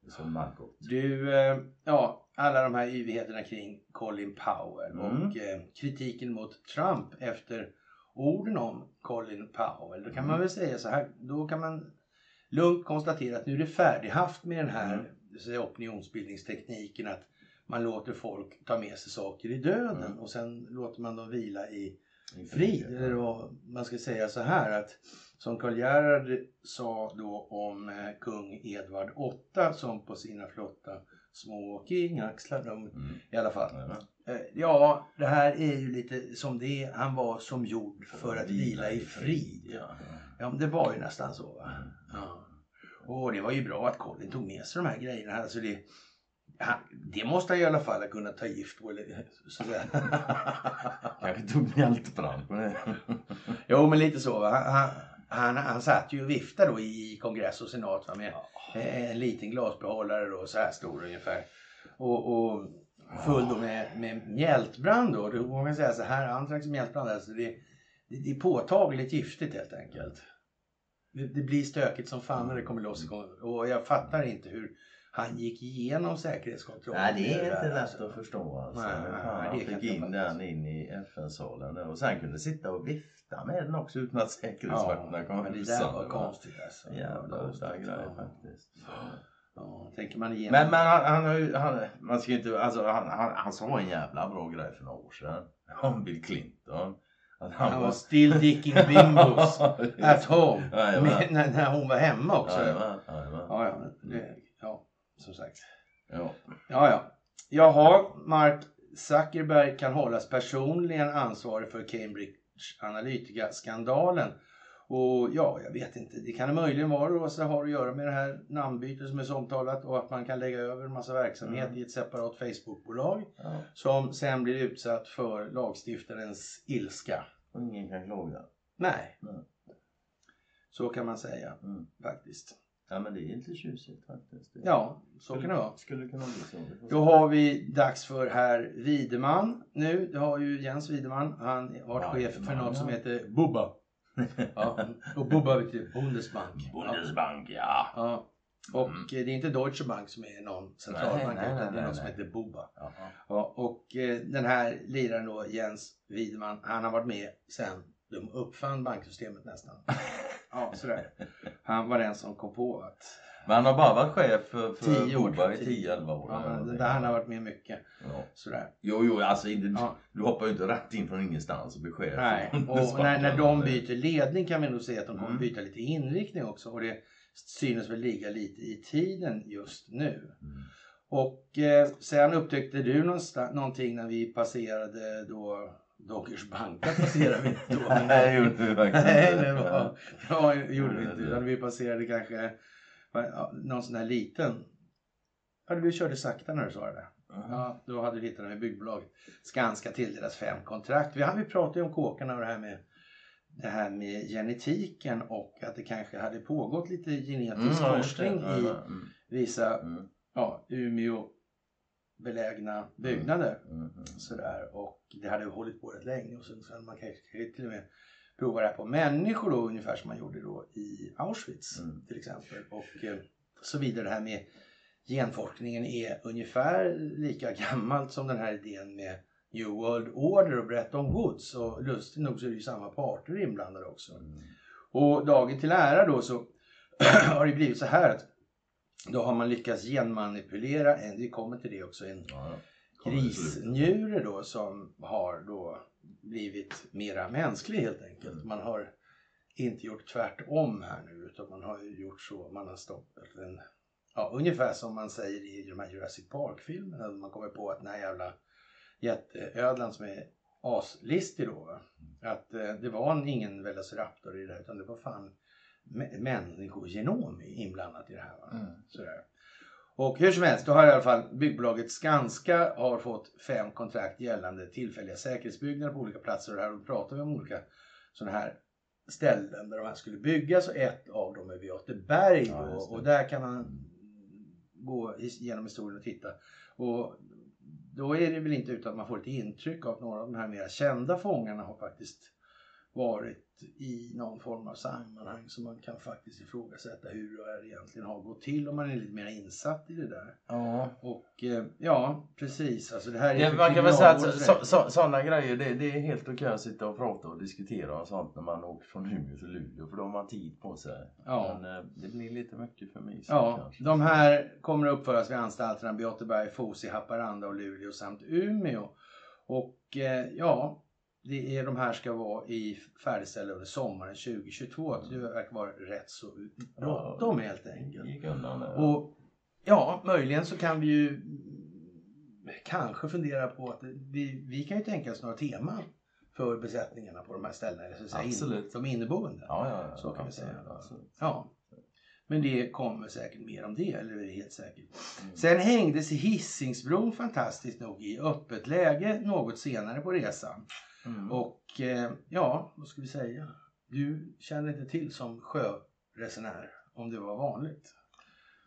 Det är som Margot. Du, eh, ja, alla de här yvigheterna kring Colin Powell Mm. och eh, kritiken mot Trump efter orden om Colin Powell. Då kan man Mm. väl säga så här, då kan man lugnt konstatera att nu är det färdighaft med den här Mm. opinionsbildningstekniken att man låter folk ta med sig saker i döden Mm. och sen låter man dem vila i frid. Eller vad man ska säga så här att som Karl Gerhard sa då om eh, kung Edvard VIII som på sina flotta små kingaxlar, de, Mm. i alla fall. Eh, ja, det här är ju lite som det. Han var som gjord för att vila i frid. Ja. Ja, det var ju nästan så va. Mm. Ja. Och det var ju bra att Colin tog med sig de här grejerna. Alltså det, han, det måste han i alla fall ha kunnat ta gift på. Eller. Kanske tog mjältbrand på det. Jo, men lite så. Va? Han, han, han satt ju och viftade då i kongress och senat va? med en liten glasbehållare då, så här stor ungefär. Och, och full då med, med mjältbrand då. Då kan man säga så här, antrax mjältbrand, alltså det, det, det är påtagligt giftigt helt enkelt. Det, det blir stökigt som fan när det kommer loss. Och jag fattar inte hur han gick igenom säkerhetskontrollen. Nej, det är inte lätt alltså. att förstå alltså. Nej, Men nej, nej, han fick in den in i FN-salen och sen kunde sitta och vifta med den också utan att säkerhetsvakterna kom men det där var va? konstigt alltså. Jävla udda grej ja. faktiskt. Ja, tänker man igenom. Men, men han, han, han, man ska inte, alltså han, han, han sa en jävla bra grej för några år sedan. Om Bill Clinton. Att Han var still dicking bimbos at home. Jajamän. Med, när, när hon var hemma också. Ja, ja, men det, ja, som sagt. Ja. Ja, ja. Jaha, Mark Zuckerberg kan hållas personligen ansvarig för Cambridge Analytica-skandalen. Och ja, jag vet inte. Det kan möjligen vara då så har att göra med det här namnbytet som är så omtalat och att man kan lägga över en massa verksamhet Mm. i ett separat Facebookbolag ja. som sen blir utsatt för lagstiftarens ilska. Och ingen kan klaga. Nej. Nej. Så kan man säga Mm. faktiskt. Ja men det är inte tjusigt faktiskt. Det Ja, så kan det vara. Skulle kunna bli så. Då har vi dags för herr Wideman nu. Det har ju Jens Wideman. Han har varit Ja, chef för något som heter Bubba. Ja, och Bubba betyder Bundesbank. Bundesbank, ja. ja. Och Mm. det är inte Deutsche Bank som är någon centralbank Nej, nej, utan nej, det är nej, något som heter Bubba. Ja, och eh, den här liraren då, Jens Wideman, han har varit med sen de uppfann banksystemet nästan. Ja, sådär. Han var den som kom på att Men han har bara varit chef för, för Tio år, Boba i tio. 10-11 år. ja, någonting. där han har varit med mycket. Ja. Sådär. Jo, jo, alltså inte, Ja. du hoppar ju inte rätt in från ingenstans och blir chef. Nej, för och när, när de byter ledning kan vi nog säga att de kommer Mm. byta lite inriktning också. Och det synes väl ligga lite i tiden just nu. Mm. Och eh, sen upptäckte du någonting när vi passerade då Dockers banka passerade vi inte då. Nej, gjorde du faktiskt Nej, inte. det var, ja, gjorde vi inte. Utan vi passerade kanske ja, någon sån här liten. Ja, vi körde sakta när du sa det. Ja, då hade vi hittat den i byggbolaget. Skanska tilldelas fem kontrakt. Vi, vi pratade ju om kåkarna och det här med det här med genetiken och att det kanske hade pågått lite genetisk Mm, forskning i mm, vissa mm, ja, Umeå belägna byggnader. mm, mm. Sådär. Och det hade hållit på rätt länge och sen, sen man kanske till och med prova det här på människor då ungefär som man gjorde då i Auschwitz Mm. till exempel. Och eh, så vidare. Det här med genforskningen är ungefär lika gammalt som den här idén med New World Order och Bretton Woods. Och lustigt nog så är det ju samma parter inblandade också. Mm. Och dagen till ära då så har det blivit så här att Då har man lyckats genmanipulera, en, vi kommer till det också, en Ja, grisnjure då som har då blivit mera mänsklig helt enkelt. Man har inte gjort tvärtom här nu utan man har gjort så, man har stoppat en, ja ungefär som man säger i de här Jurassic Park-filmerna. Man kommer på att den här jävla jätteödlan som är aslistig då va? Att eh, det var en- ingen Velociraptor i det här utan det var fan människogenom inblandat i det här. Mm. Sådär. Och hur som helst, då har i alla fall byggbolaget Skanska har fått fem kontrakt gällande tillfälliga säkerhetsbyggnader på olika platser. Och här pratar vi om olika sådana här ställen där de här skulle byggas och ett av dem är vid Göteborg. Ja, det. och där kan man gå genom historien och titta. Och då är det väl inte utan att man får ett intryck av att några av de här mer kända fångarna har faktiskt varit i någon form av sammanhang som man kan faktiskt ifrågasätta hur det egentligen har gått till om man är lite mer insatt i det där. Ja. Och eh, ja, precis. Alltså det här är Det, man kan väl säga att kriminalvårdens så, så, sådana grejer, det, det är helt okej att sitta och prata och diskutera och sånt när man åker från Umeå till Luleå för då har man tid på sig. Ja. Men eh, det blir lite mycket för mig. Ja, kanske. de här kommer att uppföras vid anstalterna Beateberg, Fosie, Haparanda och Luleå samt Umeå. Och eh, ja, det är, de här ska vara i färdigställda under sommaren 2022. Det verkar vara rätt så bråttom helt enkelt. Undan där. Och ja, möjligen så kan vi ju mm, kanske fundera på att vi, vi kan ju tänka oss några teman för besättningarna på de här ställena. Så säga, in, Absolut. de inneboende. ja, ja, ja, Så kan vi säga. absolut. Ja. Men det kommer säkert mer om det, eller det är helt säkert. Mm. Sen hängdes Hisingsbron fantastiskt nog i öppet läge något senare på resan. Mm. Och eh, ja, vad ska vi säga? Du kände inte till som sjöresenär om det var vanligt.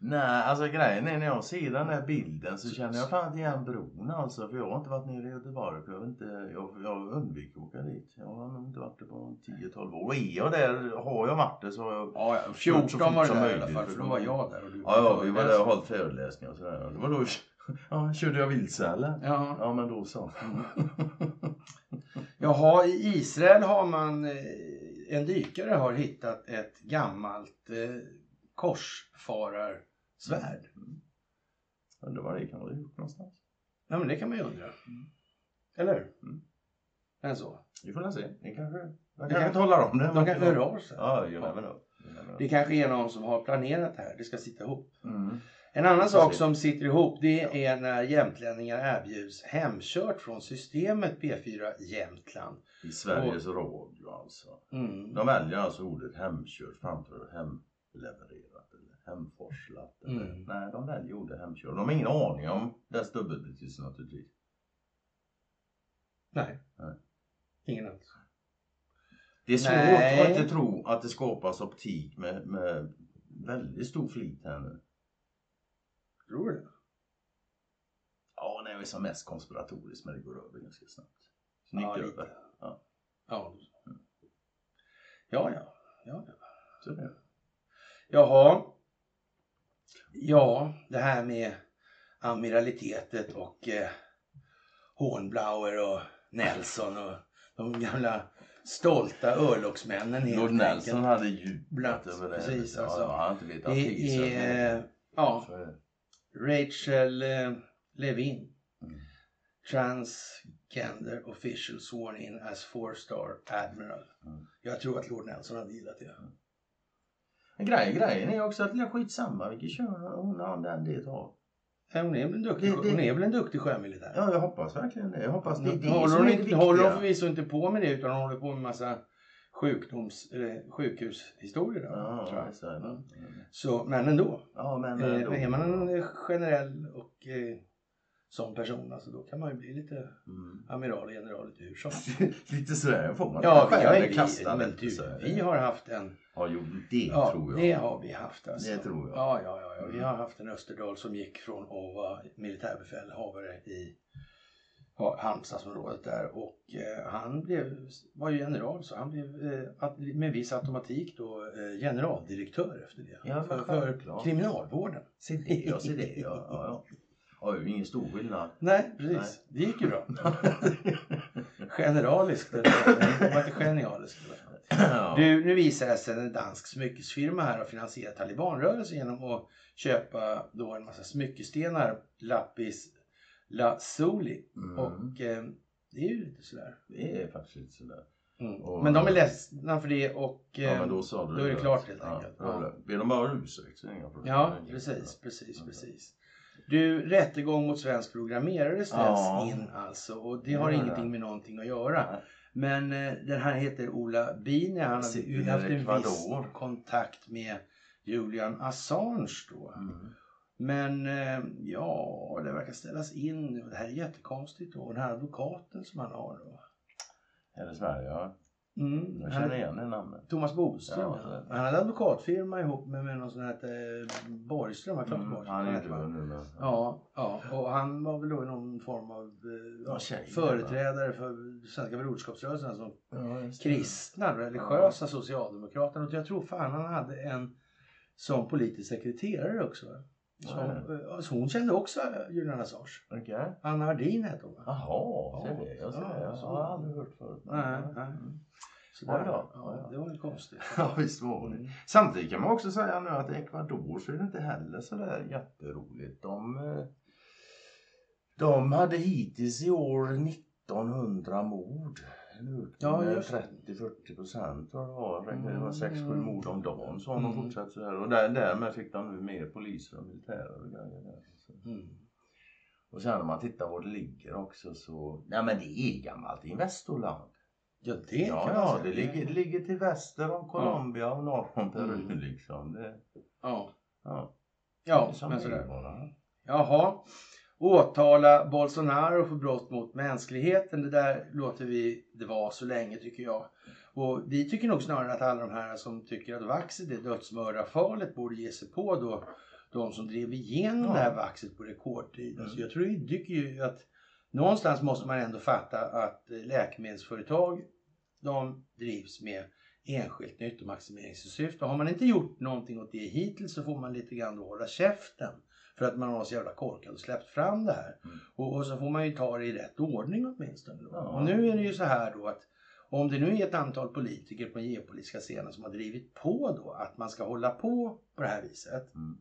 Nej, alltså grejen är när jag ser den här bilden så känner jag fan inte igen bron alltså. För jag har inte varit nere i Göteborg. För jag, inte, jag, jag undviker att åka dit. Jag har nog inte varit där på 10-12 år. Och är jag där, har jag varit där så har jag... Ja, ja, Så 14 fort var det där i alla fall, för då var jag där och du Ja, ja, vi var där och höll föreläsningar och sådär. Det var då... Ja, körde jag vilse eller? Ja. Ja, men då så. Jaha, i Israel har man, eh, en dykare har hittat ett gammalt eh, korsfararsvärd. Undrar vad det kan ha gjort någonstans. Ja, men det kan man ju undra. Eller hur? Mm. Men så. Vi får väl se. Det kanske... De kan- kanske talar om det. De kanske hör av sig. Ja. You never know. Det kanske är någon som har planerat det här. Det ska sitta ihop. Mm. En annan sak som sitter ihop det är när jämtlänningar erbjuds hemkört från systemet P4 Jämtland. I Sveriges Radio alltså. Mm. De väljer alltså ordet hemkört framför hemlevererat eller hemforslat. Eller, Mm. Nej, de väljer ordet hemkört. De har ingen aning om dess dubbelbetydelse naturligtvis. Nej. Nej. Ingen alls. Det är svårt Nej. att inte tro att det skapas optik med, med väldigt stor flit här nu. Tror du det? Ja, när jag är som mest konspiratorisk men det går över ganska snabbt. Snyggt Ja, över. Ja. Ja. Ja, ja. ja, ja. Så det. Jaha. Ja, det här med amiralitetet och eh, Hornblauer och Nelson och de gamla stolta örlogsmännen helt Lord Nelson enkelt. hade jublat över det. precis, alltså. ja, han har inte vetat Det så är, ja, så det. Rachel eh, Levin. Mm. Transgender official sworn in as four star admiral. Mm. Jag tror att Lord Nelson hade gillat det. Men grejen, grejen är också att det är skitsamma vilket kön hon den det har. Hon är väl en duktig, Det- det- hon är väl en duktig sjömilitär? Ja, jag hoppas verkligen det. Jag hoppas det det håller hon, inte, håller hon förvisso inte på med det utan hon håller på med massa sjukdoms, eller sjukhushistorier. Då, tror jag. just det. Mm. Så, men ändå. Ja, men Eh, ändå. är man en eh, generell och eh, sån person, alltså, då kan man ju bli lite Mm. amiral och general lite hur som. Lite sådär får man. Ja, vi har, vi, kasta men du, så vi har haft en... Ja, jo, det Ja, tror jag. det har vi haft alltså. Det tror jag. Ja, ja, ja, ja. Vi har haft en Österdal som gick från att vara militärbefälhavare i Halmstadsområdet där och eh, han blev, var ju general så han blev eh, med viss automatik då eh, generaldirektör efter det. Ja, för, för kriminalvården. Se det, ja, se det. Ja, ja, ja. Ju ingen stor skillnad. Nej, precis. Det gick ju bra. Generaliskt. eller? Var inte genialiskt. Ja. Du, nu visar det sig att en dansk smyckesfirma här har finansierat talibanrörelsen genom att köpa då en massa smyckestenar, lapis lazuli. Mm. Och eh, det är ju lite sådär. Det är faktiskt lite sådär. Mm. Och- men de är ledsna för det och Ja, eh, men då sa du då är det klart helt Ja, enkelt. Ja. det. Ber de bara om ursäkt så är det inga problem. Ja, Det precis, precis, Ja. precis. Du, rättegång mot svensk programmerare ställs Ja. in alltså och det Det har gör ingenting det. med någonting att göra. Nej. Men eh, den här heter Ola Bini. Han har haft en viss kontakt med Julian Assange då. Mm. Men eh, ja, det verkar ställas in nu. Det här är jättekonstigt då. Den här advokaten som han har då. Är det Sverige? Ja. Mm, Jag känner igen det namnet. Thomas Bodström. Ja, Ja, det- Han hade advokatfirma ihop med, med någon sån här eh, Borgström. Mm, Mm, han är död nu. Ja, ja, och han var väl då någon form av eh, Ja, tjej, företrädare för Svenska broderskapsrörelsen, alltså Ja, det. kristna, religiösa socialdemokraterna. Och jag tror fan han hade en som politisk sekreterare också. Va? Som, Ja, eh, så hon kände också Julian Assange. Okej. Anna Hardin hette hon. Jaha, ser det. Jag ser Ja, det. Jag så. har aldrig hört förut. Nej, nej. Mm. Så där, ja, det var ju konstigt. Ja, visst var det. Mm. Samtidigt kan man också säga nu att i Ecuador så är det inte heller så där jätteroligt. De, eh, de hade hittills i år 1900 mord. En ökning Ja, med just det. 30-40 procent tror jag det var. Det var Mm. 6-7 mord om dagen så om de Mm. fortsätter så här. Och där, därmed fick de nu mer poliser och militärer och grejer där. Mm. Och sen om man tittar var det ligger också så, nej men det är gammalt Investorland. Ja, det Ja, kan ja det, ligger, det ligger till väster om Colombia och norr om Peru Mm. liksom. Det, Ja, ja, ja men sådär. Jaha. Åtala Bolsonaro för brott mot mänskligheten. Det där låter vi det vara så länge tycker jag. Och vi tycker nog snarare att alla de här som tycker att vaxet är dödsmördarfarligt borde ge sig på då de som drev igenom Ja. det här vaxet på rekordtid. Mm. jag tror vi tycker ju att någonstans måste man ändå fatta att eh, läkemedelsföretag de drivs med enskilt nyttomaximeringssyfte. Har man inte gjort någonting åt det hittills så får man lite grann hålla käften. För att man var så jävla korkad och släppt fram det här. Mm. Och, och så får man ju ta det i rätt ordning åtminstone. Då. Ja. Och nu är det ju så här då att om det nu är ett antal politiker på den geopolitiska scenen som har drivit på då att man ska hålla på på det här viset. Mm.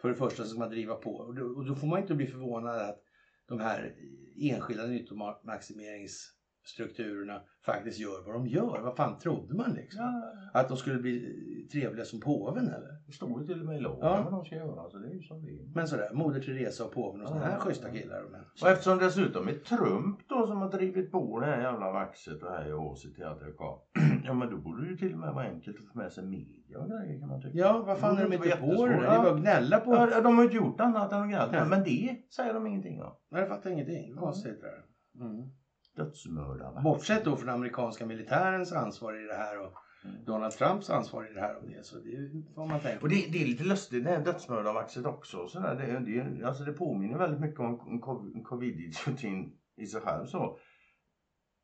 För det första så ska man driva på och då, och då får man inte bli förvånad att de här enskilda nyttomaximeringsstrukturerna faktiskt gör vad de gör. Vad fan trodde man liksom? Ja, Att de skulle bli trevliga som påven eller? det står ju till och med i lagen Ja. vad de ska göra så det är ju som det är. Men sådär, Moder Teresa och påven och sådana här Ja. schyssta killar. och eftersom dessutom är Trump då som har drivit på det här jävla vaxet och här och citerat det kvar. Ja men då borde det ju till och med vara enkelt att få med sig media och grejer kan man tycka. Ja, vad fan är de inte på det? Det är bara att gnälla på. Ja, de har ju inte gjort annat än att gnälla. Men det säger de ingenting om. Nej, jag fattar ingenting. Konstigt det där. Mm. Dödsmördare. Bortsett då från amerikanska militärens ansvar i det här och Mm. Donald Trumps ansvar i det här och det. Så det får man tänka Och det, det är lite lustigt det här dödsmördarvaxet också. och Sådär. Det, det, alltså det påminner väldigt mycket om om cov- covid-idiotin i sig själv. Så.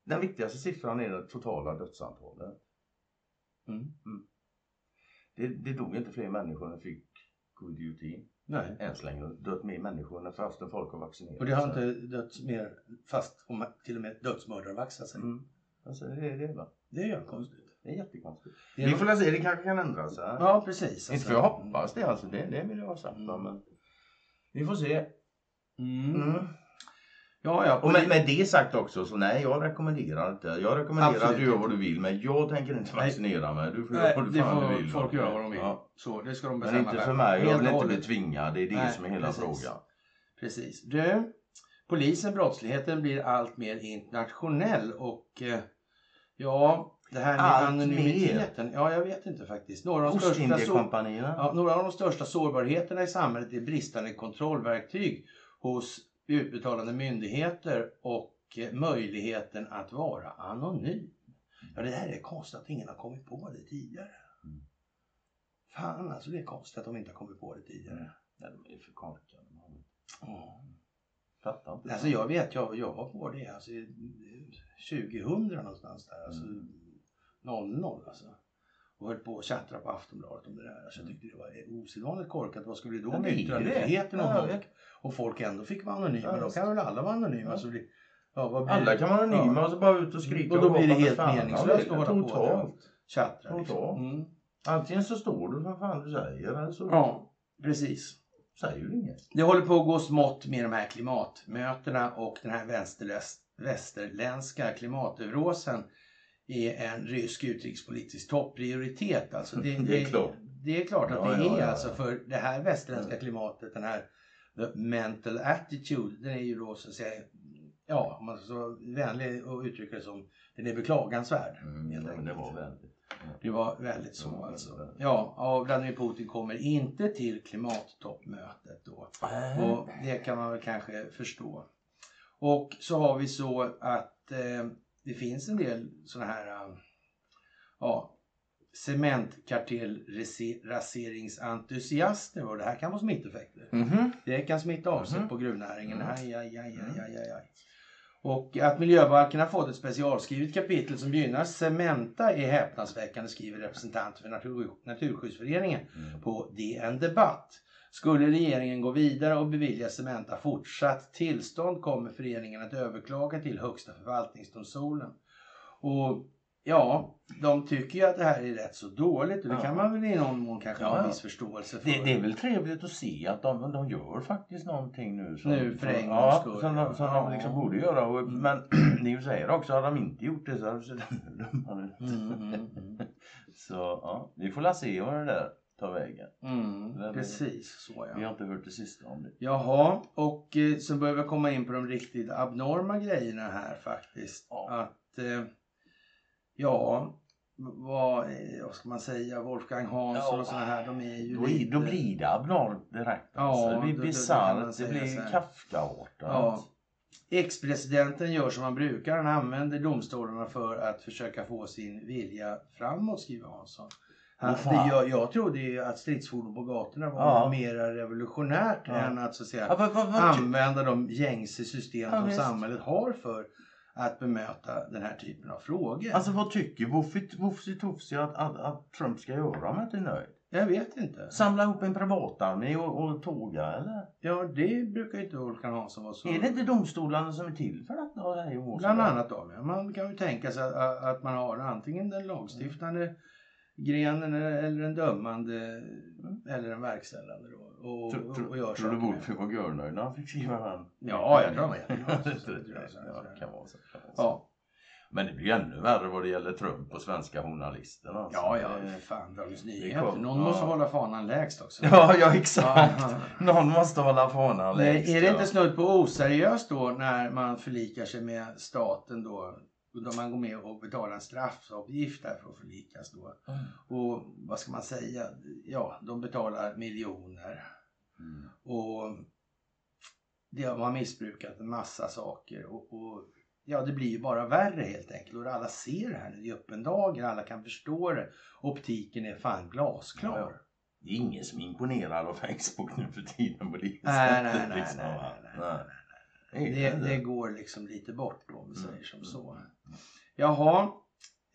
Den viktigaste siffran är det totala dödsantalet. Mm. Det, det dog inte fler människor än fick covid-idiotin. Nej. Än så länge. Dött mer människor än fastän folk har vaccinerat Och det har inte dött mer, fast om till och med dödsmördarvaxat sig. Mm. Alltså det är det va. Det är ju konstigt. Det är jättekonstigt. Det är Vi får väl se, det kanske kan ändra sig. Ja, precis. Inte för jag hoppas det alltså. Det, det vill jag ha sagt Mm. men vi får se. Mm. Ja, ja. Och med, med det sagt också så nej jag rekommenderar inte. Jag rekommenderar Absolut att du gör vad du vill men jag tänker inte vaccinera mig. Du får Nej, göra vad du det får du vill. folk göra vad de vill. Ja. Så, det ska de Men bestämma inte för mig. Jag vill inte bli tvingad. Det är det Nej, som är hela precis. frågan. Precis. Du, polisen, brottsligheten blir allt mer internationell och eh, ja, det här med Allt anonymiteten. Ja, jag vet inte faktiskt. Några av, de största, så, ja, några av de största sårbarheterna i samhället är bristande kontrollverktyg hos utbetalande myndigheter och eh, möjligheten att vara anonym. Ja, det här är konstigt att ingen har kommit på det tidigare. Mm. Fan alltså, det är konstigt att de inte har kommit på det tidigare. Nej, de är för korkade. Ja. Fattar inte. Alltså jag vet, jag, jag var på det alltså, i- 2000 någonstans där. Alltså, Mm. 00 alltså. Och höll på att tjattra på Aftonbladet om det där. Alltså, jag tyckte det var osedvanligt korkat. Vad skulle det då med yttrandefriheten om folk? Och folk ändå fick vara anonyma. Ja, då kan väl alla vara anonyma. Så blir, ja, vad blir Alla kan vara anonyma och så bara ut och skrika. Och då och blir det helt meningslöst att hålla på. Och Liksom. så. Mm. Antingen så står du för fan du säger eller så Ja, precis. säger du inget. Det håller på att gå smått med de här klimatmötena och den här västerländska klimateurosen är en rysk utrikespolitisk topprioritet. Alltså det, Det är klart. Det är klart att Ja, det är ja, alltså ja. för det här västerländska klimatet, den här mental attitude, den är ju då så att säga, ja om man ska vara vänlig och uttrycka det som, den är beklagansvärd. Mm, helt men det enkelt. var väldigt. Det var väldigt så alltså. väldigt. Ja, och Vladimir Putin kommer inte till klimattoppmötet då. Och det kan man väl kanske förstå. Och så har vi så att eh, det finns en del sådana här eh, ja, cementkartellraseringsentusiaster och det här kan få smitteffekter. Mhm. Det kan smitta av sig Mhm. på gruvnäringen. Mm. Aj, aj, aj, aj, aj, aj, aj. Och att miljöbalken har fått ett specialskrivet kapitel som gynnar Cementa är häpnadsväckande skriver representanter för Natur, Naturskyddsföreningen Mm. på DN Debatt. Skulle regeringen gå vidare och bevilja Cementa fortsatt tillstånd kommer föreningen att överklaga till Högsta förvaltningsdomstolen. Och ja, de tycker ju att det här är rätt så dåligt och det Ja. kan man väl i någon mån kanske ha Ja, en ja. viss förståelse för. Det, det är väl trevligt att se att de, de gör faktiskt någonting nu. Som, Nu för en gångs skull. Som, de, som Ja. de liksom borde göra. Och, Mm. Men ni säger också, hade de inte gjort det så hade det sett dummare ut. Så ja, vi får la se vad det där tar vägen. Mm, Det- precis så Vi ja. har inte hört det sista om det. Jaha, och eh, så börjar vi komma in på de riktigt abnorma grejerna här faktiskt. Ja. Att, eh, ja, vad, eh, vad ska man säga, Wolfgang Hansson Ja. och sådana här, de är ju Då, lite... då blir det abnormt direkt. Ja, Alltså. det blir bisarrt, det säga blir. Kafkaartat. Ja. Ex-presidenten gör som han brukar, han använder domstolarna för att försöka få sin vilja framåt, skriver Hansson. Han, det, jag, jag trodde ju att stridsfordon på gatorna var Ja. mera revolutionärt Ja. än att så att säga Ja, vad, vad, vad, använda de gängse system som visst. samhället har för att bemöta den här typen av frågor. alltså vad tycker Wuffi Tufsi att, att, att Trump ska göra om han inte är nöjd? jag vet inte. Samla ihop en privatarmé och, och tåga eller? Ja, det brukar inte Wolfgang Hansson vara så. Är det inte domstolarna som är till för hå? Bland annat de, ja. Man kan ju tänka sig att, att man har antingen den lagstiftande grenen eller en dömande eller en verkställande då. Och, Tror- och, och gör Tror du. Wolfie var görnöjd när han fick skriva den? Ja, jag tror han var jätteglad. Kan vara så. kan vara så. Ja, Men det blir ju ännu värre vad det gäller Trump och svenska journalister. Alltså. ja, ja, fan Dagens Nyheter. Någon ja. måste hålla fanan lägst också. Ja, ja exakt. Ja. Någon måste hålla fanan lägst. är det inte snudd på oseriöst då när man förlikar sig med staten då? Då man går med och betalar en straffavgift där för att förlikas då. Mm. Och vad ska man säga? Ja, de betalar miljoner. Mm. Och det har man missbrukat en massa saker. Och, och ja, det blir ju bara värre helt enkelt. Och alla ser det här nu i öppen dager. Alla kan förstå det. Optiken är fan glasklar. Ja, ja. Det är ingen som är imponerad av Facebook nu för tiden på det Nej, sättet. nej, nej, liksom, nej, nej, nej, nej. Det Det, går liksom lite bort då om vi säger som Mm. så. Jaha,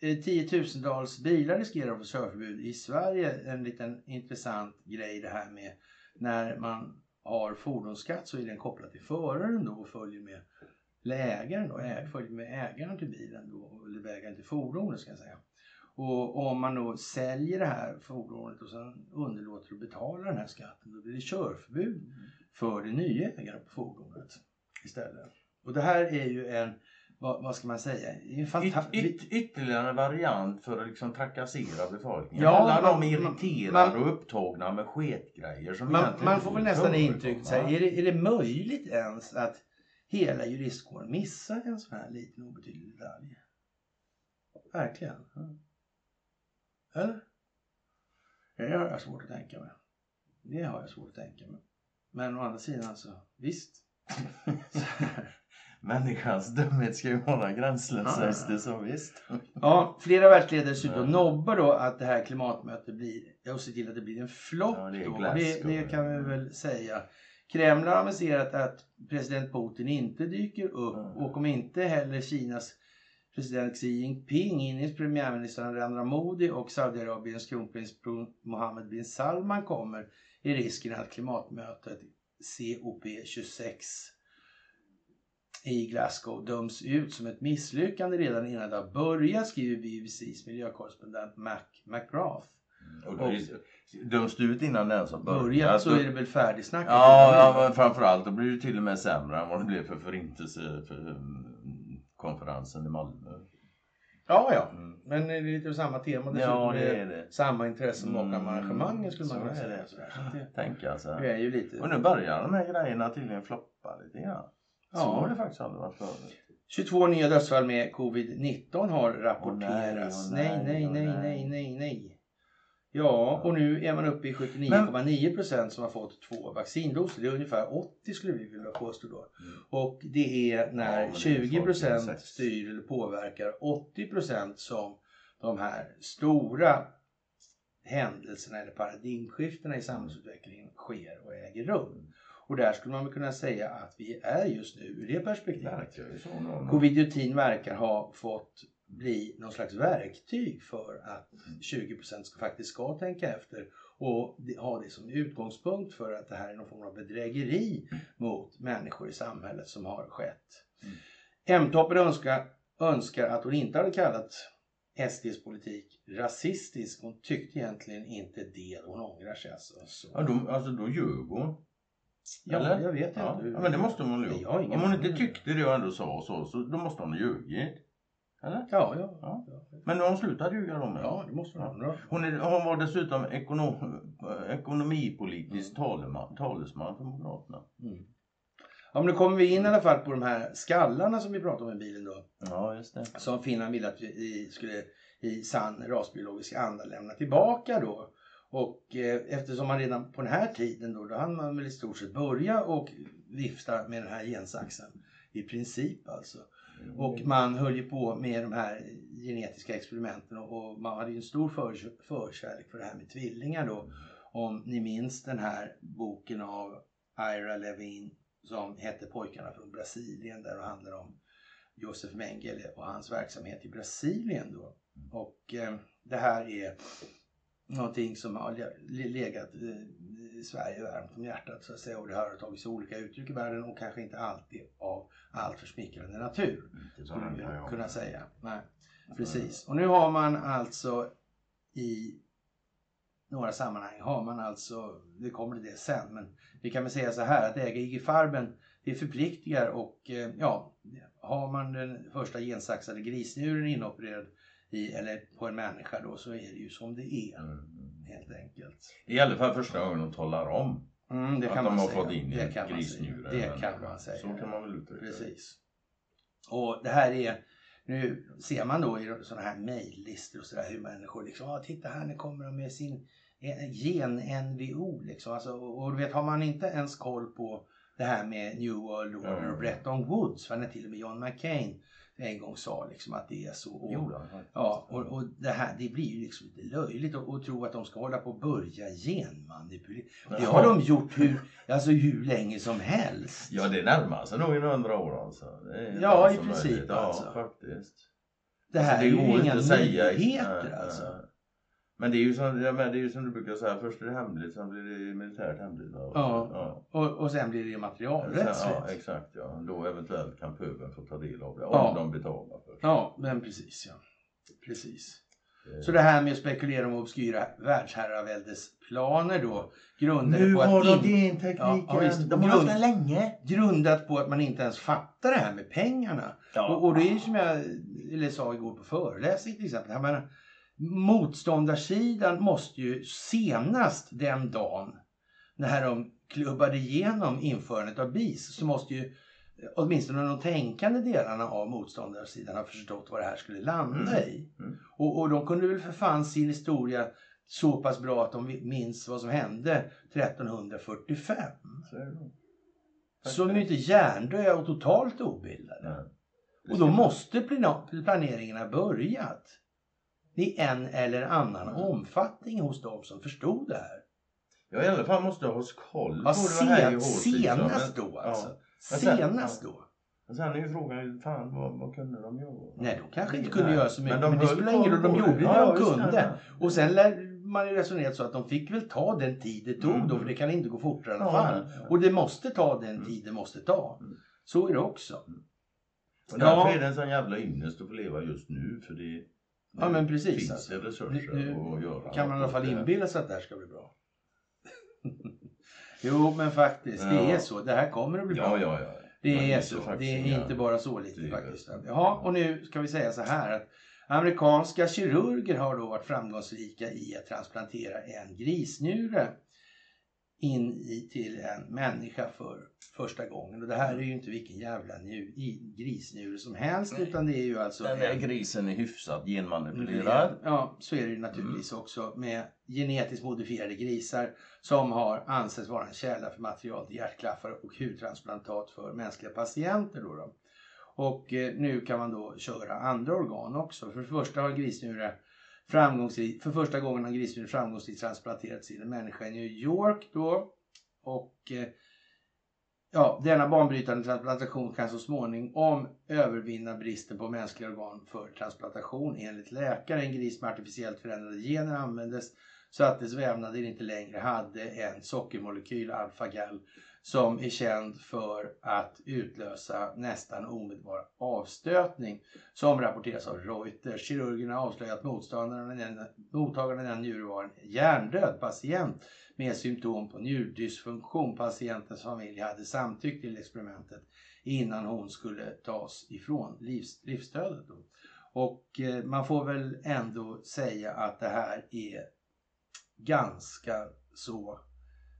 eh, tiotusentals bilar riskerar att få körförbud i Sverige. En liten intressant grej det här med när man har fordonsskatt så är den kopplad till föraren då och följer med ägaren då, äg, följer med ägaren till bilen då, eller ägaren till fordonet ska jag säga. Och om man då säljer det här fordonet och sen underlåter att betala den här skatten då blir det körförbud för den nya ägaren på fordonet istället. Och det här är ju en, vad, vad ska man säga, en Yt, fantastisk... yt, ytterligare variant för att liksom trakassera befolkningen. Ja, Alla de är irriterade man- och upptagna med sketgrejer som Man, man får väl nästan förekomma, intryck, så här, va? är, det, är det möjligt ens att hela juristkåren missar en sån här liten obetydlig detalj? Verkligen. Eller? Det har jag svårt att tänka mig. Det har jag svårt att tänka mig. Men å andra sidan så, visst. Människans dumhet ska ju vara gränslös Ja. det så visst. Ja, flera världsledare dessutom nobbar då att det här klimatmötet blir, och ser till att det blir en flopp Ja, det det, det kan vi väl säga. Kreml har aviserat att president Putin inte dyker upp Mm. och om inte heller Kinas president Xi Jinping, Indiens premiärminister Narendra Modi och Saudiarabiens kronprins Mohammed bin Salman kommer är risken att klimatmötet COP26 i Glasgow döms ut som ett misslyckande redan innan det har börjat, skriver BBCs miljökorrespondent Mac McGrath. Och då döms du ut innan den som börjar. Börjat Alltså, så är det väl färdigsnackat. Ja, ja, men framförallt då blir det till och med sämre än vad det blev för förintelse för mm, konferensen i Malmö. Ja, ja. Mm. Men det är lite samma tema dessutom. Ja, det är det. samma intresse bakom Mm, arrangemangen skulle man kunna säga. Så det, Tänka alltså. det är ju lite... Och nu börjar de här grejerna tydligen floppa lite grann. Så Ja. har det faktiskt aldrig varit förut. 22 nya dödsfall med covid-19 har rapporterats. nej, nej, nej, nej. nej, nej. Ja, och nu är man uppe i 79,9 procent som har fått två vaccindoser. Det är ungefär 80 skulle vi vilja påstå då. Mm. Och det är när Ja, men det är 20 procent 46. styr eller påverkar 80 procent som de här stora händelserna eller paradigmskiftena i samhällsutvecklingen sker och äger rum. Och där skulle man kunna säga att vi är just nu ur det perspektivet. Verkar ju så. någon- Covid-19 verkar ha fått bli någon slags verktyg för att 20% ska, faktiskt ska tänka efter och ha det som utgångspunkt för att det här är någon form av bedrägeri mot människor i samhället som har skett. M-toppen önskar, önskar att hon inte hade kallat SDs politik rasistisk. Hon tyckte egentligen inte det. Hon ångrar sig alltså. Så. Ja, då, alltså då ljög hon. Ja, eller? jag vet Ja. inte. hur- ja, men det måste hon har ingen Om hon inte tyckte det och ändå sa så, så då måste hon ha ljugit. Eller? Ja, ja. Ja. Men hon slutat ljuga då med. Ja, det måste hon ha. Hon, är, hon var dessutom ekonom, ekonomipolitisk talman, talesman för Moderaterna. Mm. Ja, men nu kommer vi in i alla fall på de här skallarna som vi pratade om i bilen då. Ja, just det. Som Finland ville att vi skulle i sann rasbiologisk anda lämna tillbaka då. Och eh, eftersom man redan på den här tiden då, då hann man väl i stort sett börja och vifta med den här gensaxen. I princip alltså. Och man höll ju på med de här genetiska experimenten och, man hade ju en stor för, förkärlek för det här med tvillingar då. Om ni minns den här boken av Ira Levin som hette Pojkarna från Brasilien där det handlar om Josef Mengele och hans verksamhet i Brasilien då. Och eh, det här är någonting som har le- legat eh, Sverige varmt om hjärtat så att säga och det har tagit sig olika uttryck i världen och kanske inte alltid av alltför smickrande natur Inte skulle jag. kunna säga. Nej, precis. Och nu har man alltså i några sammanhang har man alltså, det kommer till det sen, men vi kan väl säga så här att äga IG Farben det förpliktigar och eh, ja, har man den första gensaxade grisnjuren inopererad i, eller på en människa då så är det ju som det är Mm. Helt enkelt. I alla fall första gången de talar om Mm, det att de har säga. fått in det en grisnjure. Det kan man säga. Så kan man väl uttrycka. Precis. Och det här är, nu ser man då i sådana här mejllistor och sådär hur människor liksom, ah, titta här nu kommer de med sin eh, gen-NVO liksom. Alltså, och, och du vet, har man inte ens koll på det här med New World Order Mm. och Bretton Woods, för när till och med John McCain en gång sa liksom att det är så. Och, Jo, då, faktiskt. Ja, och, och det här det blir ju liksom lite löjligt att, tro att de ska hålla på och börja genmanipulera. Det har de gjort hur, alltså hur länge som helst. Ja, det närmar sig nog i hundra år alltså. Det Ja, i princip, möjligt. Ja, alltså. faktiskt. Det här Alltså, är ju inga inte nyheter Nej, alltså. nej. Men det är ju som, ja, men det är ju som du brukar säga, först är det hemligt, sen blir det militärt hemligt. va? Ja. ja. Och, och sen blir det materialrättsligt. ja, exakt ja. Då eventuellt kan pöbeln få ta del av det, om Ja. de betalar först. Ja, men precis ja. Precis. Eh, Så det här med att spekulera om obskyra världsherraväldes-planer då grundade Nu på har att de in, gentekniken, Ja, ja, de har haft den länge. grundat på att man inte ens fattar det här med pengarna. Och, och det är ju som jag eller sa igår på föreläsning till exempel. Jag menar, motståndarsidan måste ju senast den dagen när de klubbade igenom införandet av BIS så måste ju eh, åtminstone de tänkande delarna av motståndarsidan ha förstått vad det här skulle landa i. Mm. Och, och de kunde väl för fan sin historia så pass bra att de minns vad som hände 1345. Så är det nog. Så de är ju inte hjärndöda och totalt obildade. Det Och då måste planeringen ha börjat i en eller annan Mm. omfattning hos de som förstod det här. Ja, i alla fall måste ha koll Ja, på det här i sen, H6, senast men- då alltså. Ja. Men sen- Senast ja. då. Men sen är ju frågan, fan vad, vad kunde de göra? Nej, de kanske inte kunde göra så mycket, de men det spelar ingen roll, de gjorde det Ja, de kunde. ja. Och sen lär man ju resonerat så att de fick väl ta den tid det tog då, Mm. för det kan inte gå fortare i alla Ja, fall. nej, nej. Och det måste ta den Mm. tid det måste ta. Mm. Så är det också. Och därför Ja. är det en sån jävla ynnest att få leva just nu för det, Ja, men precis, finns alltså. det resurser Nu- nu att göra. kan man i alla fall det- inbilla sig att det här ska bli bra. jo, men faktiskt, det Ja. är så. Det här kommer att bli bra. Ja, ja, ja. Det Man är så. faktiskt Det är inte bara så lite tvivel. faktiskt. Jaha, och nu ska vi säga så här att amerikanska kirurger har då varit framgångsrika i att transplantera en grisnjure in i, till en människa för första gången. Och det här är ju inte vilken jävla grisnjure som helst Nej. utan det är ju alltså Den där en- grisen är hyfsat genmanipulerad. Ja, så är det ju naturligtvis också med genetiskt modifierade grisar som har ansetts vara en källa för material till hjärtklaffar och hudtransplantat för mänskliga patienter. Då då. Och eh, nu kan man då köra andra organ också. För det första har grisnjure framgångsrikt, för första gången har grisnjure framgångsrikt transplanterats till en människa i New York då. Och eh, Ja, denna banbrytande transplantation kan så småningom övervinna bristen på mänskliga organ för transplantation. Enligt läkare, en gris med artificiellt förändrade gener användes så att dess vävnader inte längre hade en sockermolekyl, alfagal, som är känd för att utlösa nästan omedelbar avstötning, som rapporteras av Reuters. Kirurgerna avslöjar att mottagaren av den njure var en hjärndöd patient med symptom på njurdysfunktion. Patientens familj hade samtyckt till experimentet innan hon skulle tas ifrån livs, livsstödet. Då. Och eh, man får väl ändå säga att det här är ganska så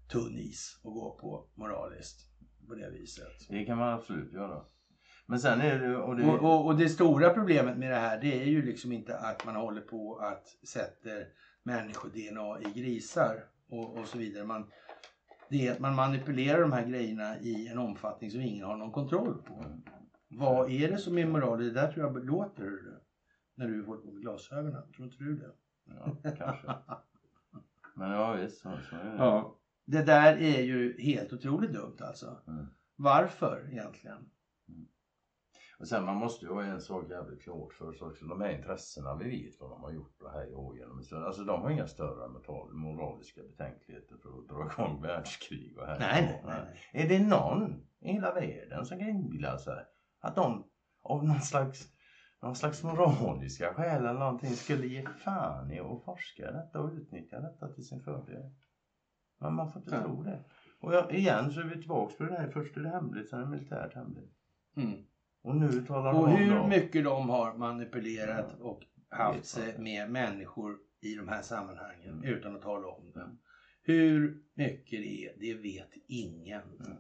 tunn is att gå på moraliskt på det viset. Det kan man absolut göra. Men sen är det... Och det Och, och, och det stora problemet med det här det är ju liksom inte att man håller på att sätter människo-DNA i grisar och, och så vidare. Man, det är att man manipulerar de här grejerna i en omfattning som ingen har någon kontroll på. Vad är det som är moral? Det där tror jag låter du, när du får på med glasögonen. Tror inte du det? Ja, kanske. Men ja visst, så, så är det. Ja. Det där är ju helt otroligt dumt alltså. Mm. Varför egentligen? Och sen man måste ju ha en sak jävligt klart för sig också. De här intressena, vi vet vad de har gjort det här år genom historien. Alltså de har inga större moral- moraliska betänkligheter för att dra igång världskrig och här. Nej, nej, nej. nej. Är det någon i hela världen som kan inbilla sig att de av någon slags, någon slags moraliska skäl eller någonting skulle ge fan i att forska detta och utnyttja detta till sin fördel? Men man får inte Ja. tro det. Och jag, igen så är vi tillbaka på det här. Först är det hemligt, sen är det militärt hemligt. Mm. Och nu talar de Och om hur då- mycket de har manipulerat Ja. och haft sig med människor i de här sammanhangen Mm. utan att tala om det. Mm. Hur mycket det är, det vet ingen. Mm.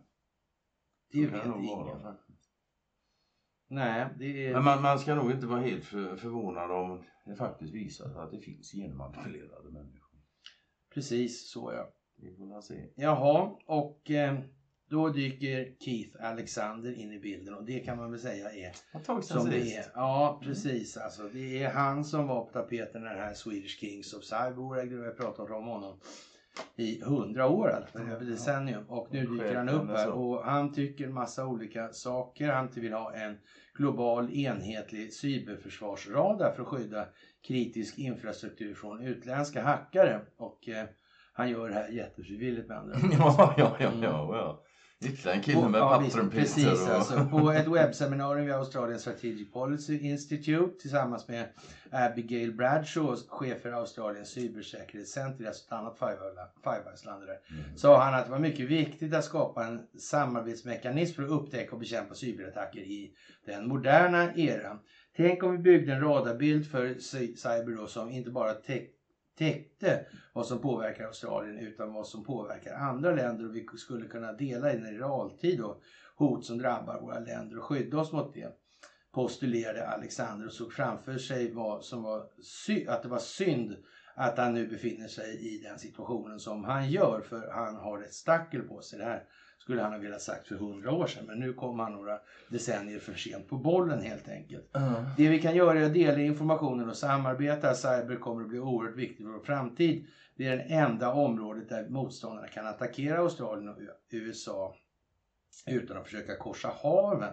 Det Så vet vara ingen. faktiskt. Nej, det är... Men man, man ska nog inte vara helt för, förvånad om det faktiskt visar sig att det finns genmanipulerade människor. Precis så ja. Vi får se. Jaha, och eh, då dyker Keith Alexander in i bilden och det kan man väl säga är som det är. Ja, precis. Alltså, det är han som var på tapeten när den här Swedish Kings of Cyborg rum. Jag pratat om honom i hundra år, alltså, över decennium. Och nu dyker han upp här och han tycker massa olika saker. Han vill ha en global enhetlig cyberförsvarsradar för att skydda kritisk infrastruktur från utländska hackare. Och eh, han gör det här jättefrivilligt med andra. Ja, ja, ja, ja, ja. Ytterligare en kille med Ja, visst, vattenpinter Precis, och... alltså, på ett webbseminarium vid Australian Strategic Policy Institute tillsammans med Abigail Bradshaw, chef för Australiens cybersäkerhetscenter, alltså ett annat Five- Five Eyes-land där, Mm. sa han att det var mycket viktigt att skapa en samarbetsmekanism för att upptäcka och bekämpa cyberattacker i den moderna eran. Tänk om vi byggde en radarbild för cy- cyber då som inte bara täck- täckte vad som påverkar Australien utan vad som påverkar andra länder och vi skulle kunna dela in den i realtid då, hot som drabbar våra länder och skydda oss mot det postulerade Alexander och såg framför sig vad som var att det var synd att han nu befinner sig i den situationen som han gör för han har ett stackel på sig. Det här skulle han ha velat sagt för hundra år sedan men nu kom han några decennier för sent på bollen helt enkelt. Ja. Det vi kan göra är att dela informationen och samarbeta. Cyber kommer att bli oerhört viktigt för vår framtid. Det är det enda området där motståndarna kan attackera Australien och USA utan att försöka korsa haven.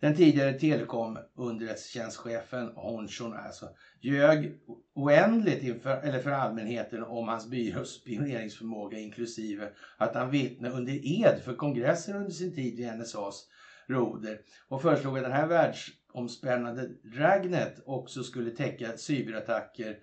Den tidigare telekom underrättelsetjänstchefen Honchon alltså ljög oändligt inför, eller för allmänheten om hans byrås spioneringsförmåga inklusive att han vittnade under ed för kongressen under sin tid vid NSAs roder. Och föreslog att den här världsomspännande Dragnet också skulle täcka cyberattacker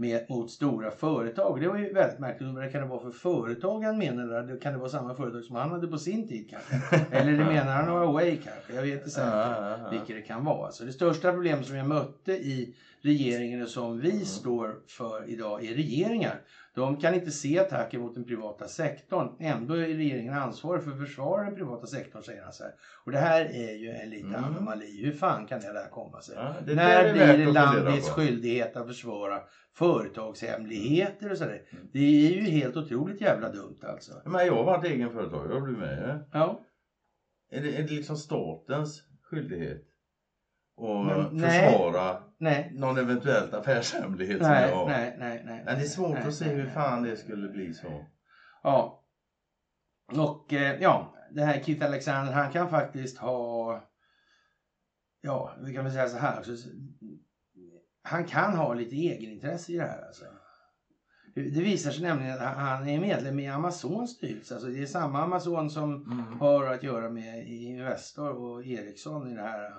med, mot stora företag. Det var ju väldigt märkligt. Vad kan det vara för företag han menade? Kan det vara samma företag som han hade på sin tid kanske? Eller det menar han Huawei kanske? Jag vet inte säkert vilket det kan vara. Så det största problemet som jag mötte i regeringen och som vi Mm. står för idag är regeringar. De kan inte se attacker mot den privata sektorn. Ändå är regeringen ansvarig för att försvara den privata sektorn, säger han så här. Och det här är ju en liten Mm. anomali. Hur fan kan det där komma sig? Ja, det När är blir det landets skyldighet att försvara företagshemligheter och sådär? Mm. Det är ju helt otroligt jävla dumt alltså. Men jag har varit egenföretagare, har du med? Ja, Är det, är det liksom statens skyldighet att Men försvara nej. Någon eventuellt affärshemlighet som Nej, jag har? nej, nej, nej. Men det är svårt nej, att se nej, hur nej. fan det skulle bli så. Ja. Och eh, ja, det här Keith Alexander, han kan faktiskt ha, ja, vi kan väl säga så här också. Han kan ha lite egenintresse i det här alltså. Det det visar sig nämligen att han är medlem i Amazons styrelse. Alltså det är samma Amazon som Mm. har att göra med Investor och Ericsson i det här.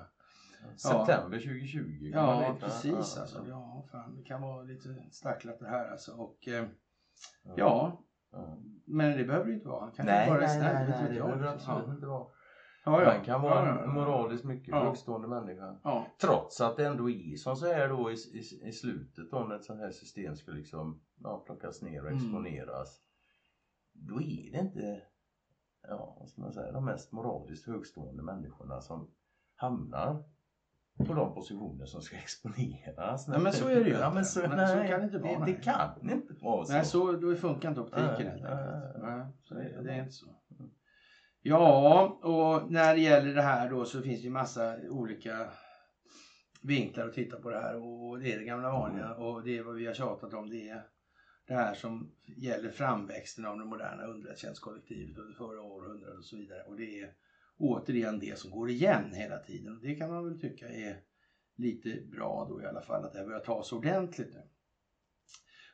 September 2020. kan man Ja, leta. precis Ja, alltså. ja. Fan, det kan vara lite stacklat det här alltså. Och eh, Ja. ja, Ja. men det behöver det inte vara. Han kan Nej, vara nej, snäll, nej, nej, det jag. behöver absolut Ja. inte vara. Ja, ja. Han kan vara ja, en moraliskt mycket Ja. högstående människa. Ja, Trots att det ändå är som så här då i, i, i slutet om ett sånt här system ska liksom ja, plockas ner och Mm. exponeras. Då är det inte, ja vad ska man säga, de mest moraliskt högstående människorna som hamnar på de positioner som ska exponeras. Ja, men så är det ju Ja, men så, nej, så kan det inte vara, Det, nej. det kan inte vara så. nej, så då funkar inte optiken Nej, helt nej, enkelt. nej. Nej, så det, det är inte så. Ja, och när det gäller det här då så finns det ju massa olika vinklar att titta på det här och det är det gamla vanliga och det är vad vi har tjatat om. Det är det här som gäller framväxten av det moderna underrättelsetjänstkollektivet under förra århundradet och så vidare. Och det är återigen det som går igen hela tiden. Det kan man väl tycka är lite bra då i alla fall att det börjar tas ordentligt nu.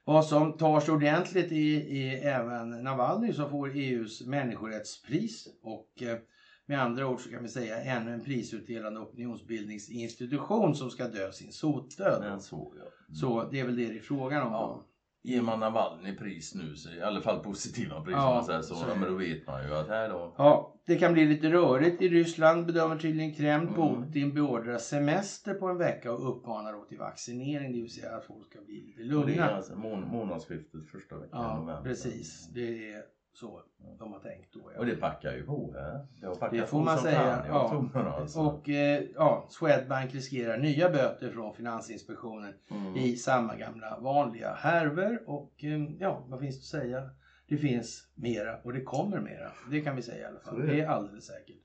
Vad som tar sig ordentligt är, är även Navalny som får EUs människorättspris och eh, med andra ord så kan vi säga ännu en prisutdelande opinionsbildningsinstitution som ska dö sin sotdöd. Men så ja. Så det är väl det det är frågan om. Ja. Ger man Navalny pris nu, så i alla fall positiva pris Ja, man säger så, så ja, men då vet man ju att här då. Ja, det kan bli lite rörigt i Ryssland bedömer tydligen Kreml. Mm. Putin beordrar semester på en vecka och uppmanar då till vaccinering, det vill säga att folk ska bli lite Och det är lugna. alltså mån- månadsskiftet första veckan Ja, november. precis. Det är så de har tänkt då. ja. Och det packar ju på här. Det, Det får man säga, ja. alltså. Och eh, ja, Swedbank riskerar nya böter från Finansinspektionen Mm. i samma gamla vanliga härver. Och eh, ja, vad finns det att säga? Det finns mera och det kommer mera. Det kan vi säga i alla fall. Det. Det är alldeles säkert.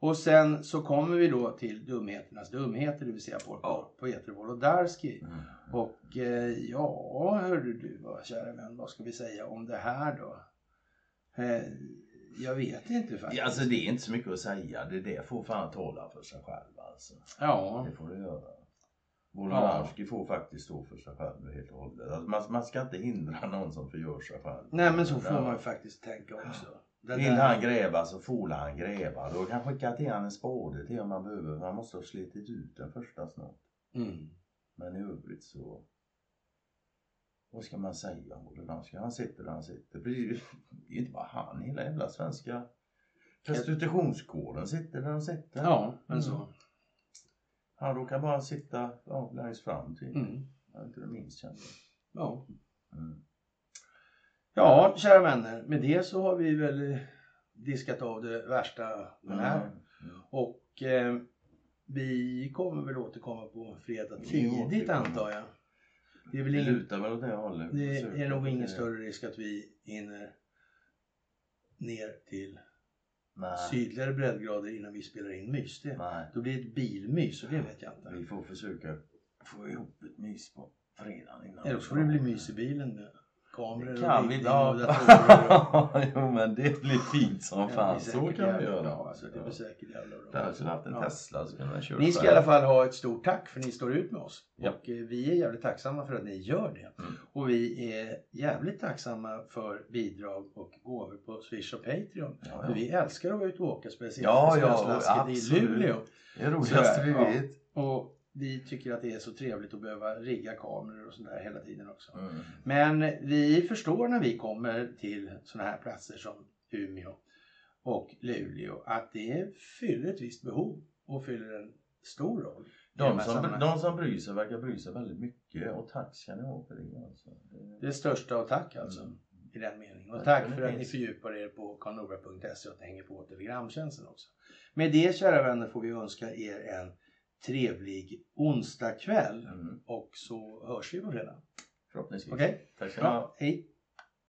Och sen så kommer vi då till dumheternas dumheter, det vill säga på, Ja. Peter Wolodarski. Mm. Och eh, ja, hörde du vad kära vän, vad ska vi säga om det här då? Eh, jag vet inte faktiskt. Ja, alltså det är inte så mycket att säga. Det där får fan tala för sig själv alltså. Ja, Det får det göra. Wolodarski får faktiskt stå för sig själv helt och hållet. Alltså man, man ska inte hindra någon som förgör sig själv. nej men så får man ju faktiskt tänka också. Det Vill han gräva så får han gräva. Då kan skicka till han en spade till om man behöver. Man måste ha slitit ut den första snart. Mm. Men i övrigt så... Vad ska man säga om Wolodarski? Han sitter där han sitter. Det är inte bara han. Hela jävla svenska prostitutionskåren sitter där de sitter. Ja, men Mm. så. Han råkar bara sitta ja, längst fram till. Mm. Jag är inte det minst. Ja. Mm. ja, kära vänner. Med det så har vi väl eh, diskat av det värsta den här. Mm. Och eh, vi kommer väl återkomma på fredag tidigt antar jag. Det är väl Det lutar väl åt det hållet. det är nog ingen större risk att vi hinner ner till Nej. sydligare breddgrader innan vi spelar in mys. Det, Nej. då blir det ett bilmys och det vet jag inte. Vi får försöka få ihop ett mys på fredagen innan. Eller så får det bli mys i bilen med. Kameror Kan och vi riggning och Jo men det blir fint som fan. Så kan vi göra. bra, Alltså, det blir säkert jävla bra. Där vi haft en Ja. Tesla så kunde man köra Ni ska i alla fall ha ett stort tack för att ni står ut med oss. Ja. Och eh, vi är jävligt tacksamma för att ni gör det. Mm. Och vi är jävligt tacksamma för bidrag och gåvor på Swish och Patreon. Ja, För ja. vi älskar att vara ute och åka, speciellt Ja, ja, i. Luleå. Det är det roligaste vi vet. Och vi tycker att det är så trevligt att behöva rigga kameror och sådär hela tiden också. Mm. Men vi förstår när vi kommer till sådana här platser som Umeå och Luleå att det fyller ett visst behov och fyller en stor roll. De som, de som bryr sig verkar bry sig väldigt mycket och tack ska ni ha för det. Alltså. Det- Det största av tack alltså. Mm. I den meningen. Och tack för att ni fördjupar er på karlnorra.se och att ni hänger på telegramtjänsten också. Med det kära vänner får vi önska er en trevlig onsdagkväll Mm. och så hörs vi på fredag. Förhoppningsvis. Okej? Tack ska ni ha. Hej!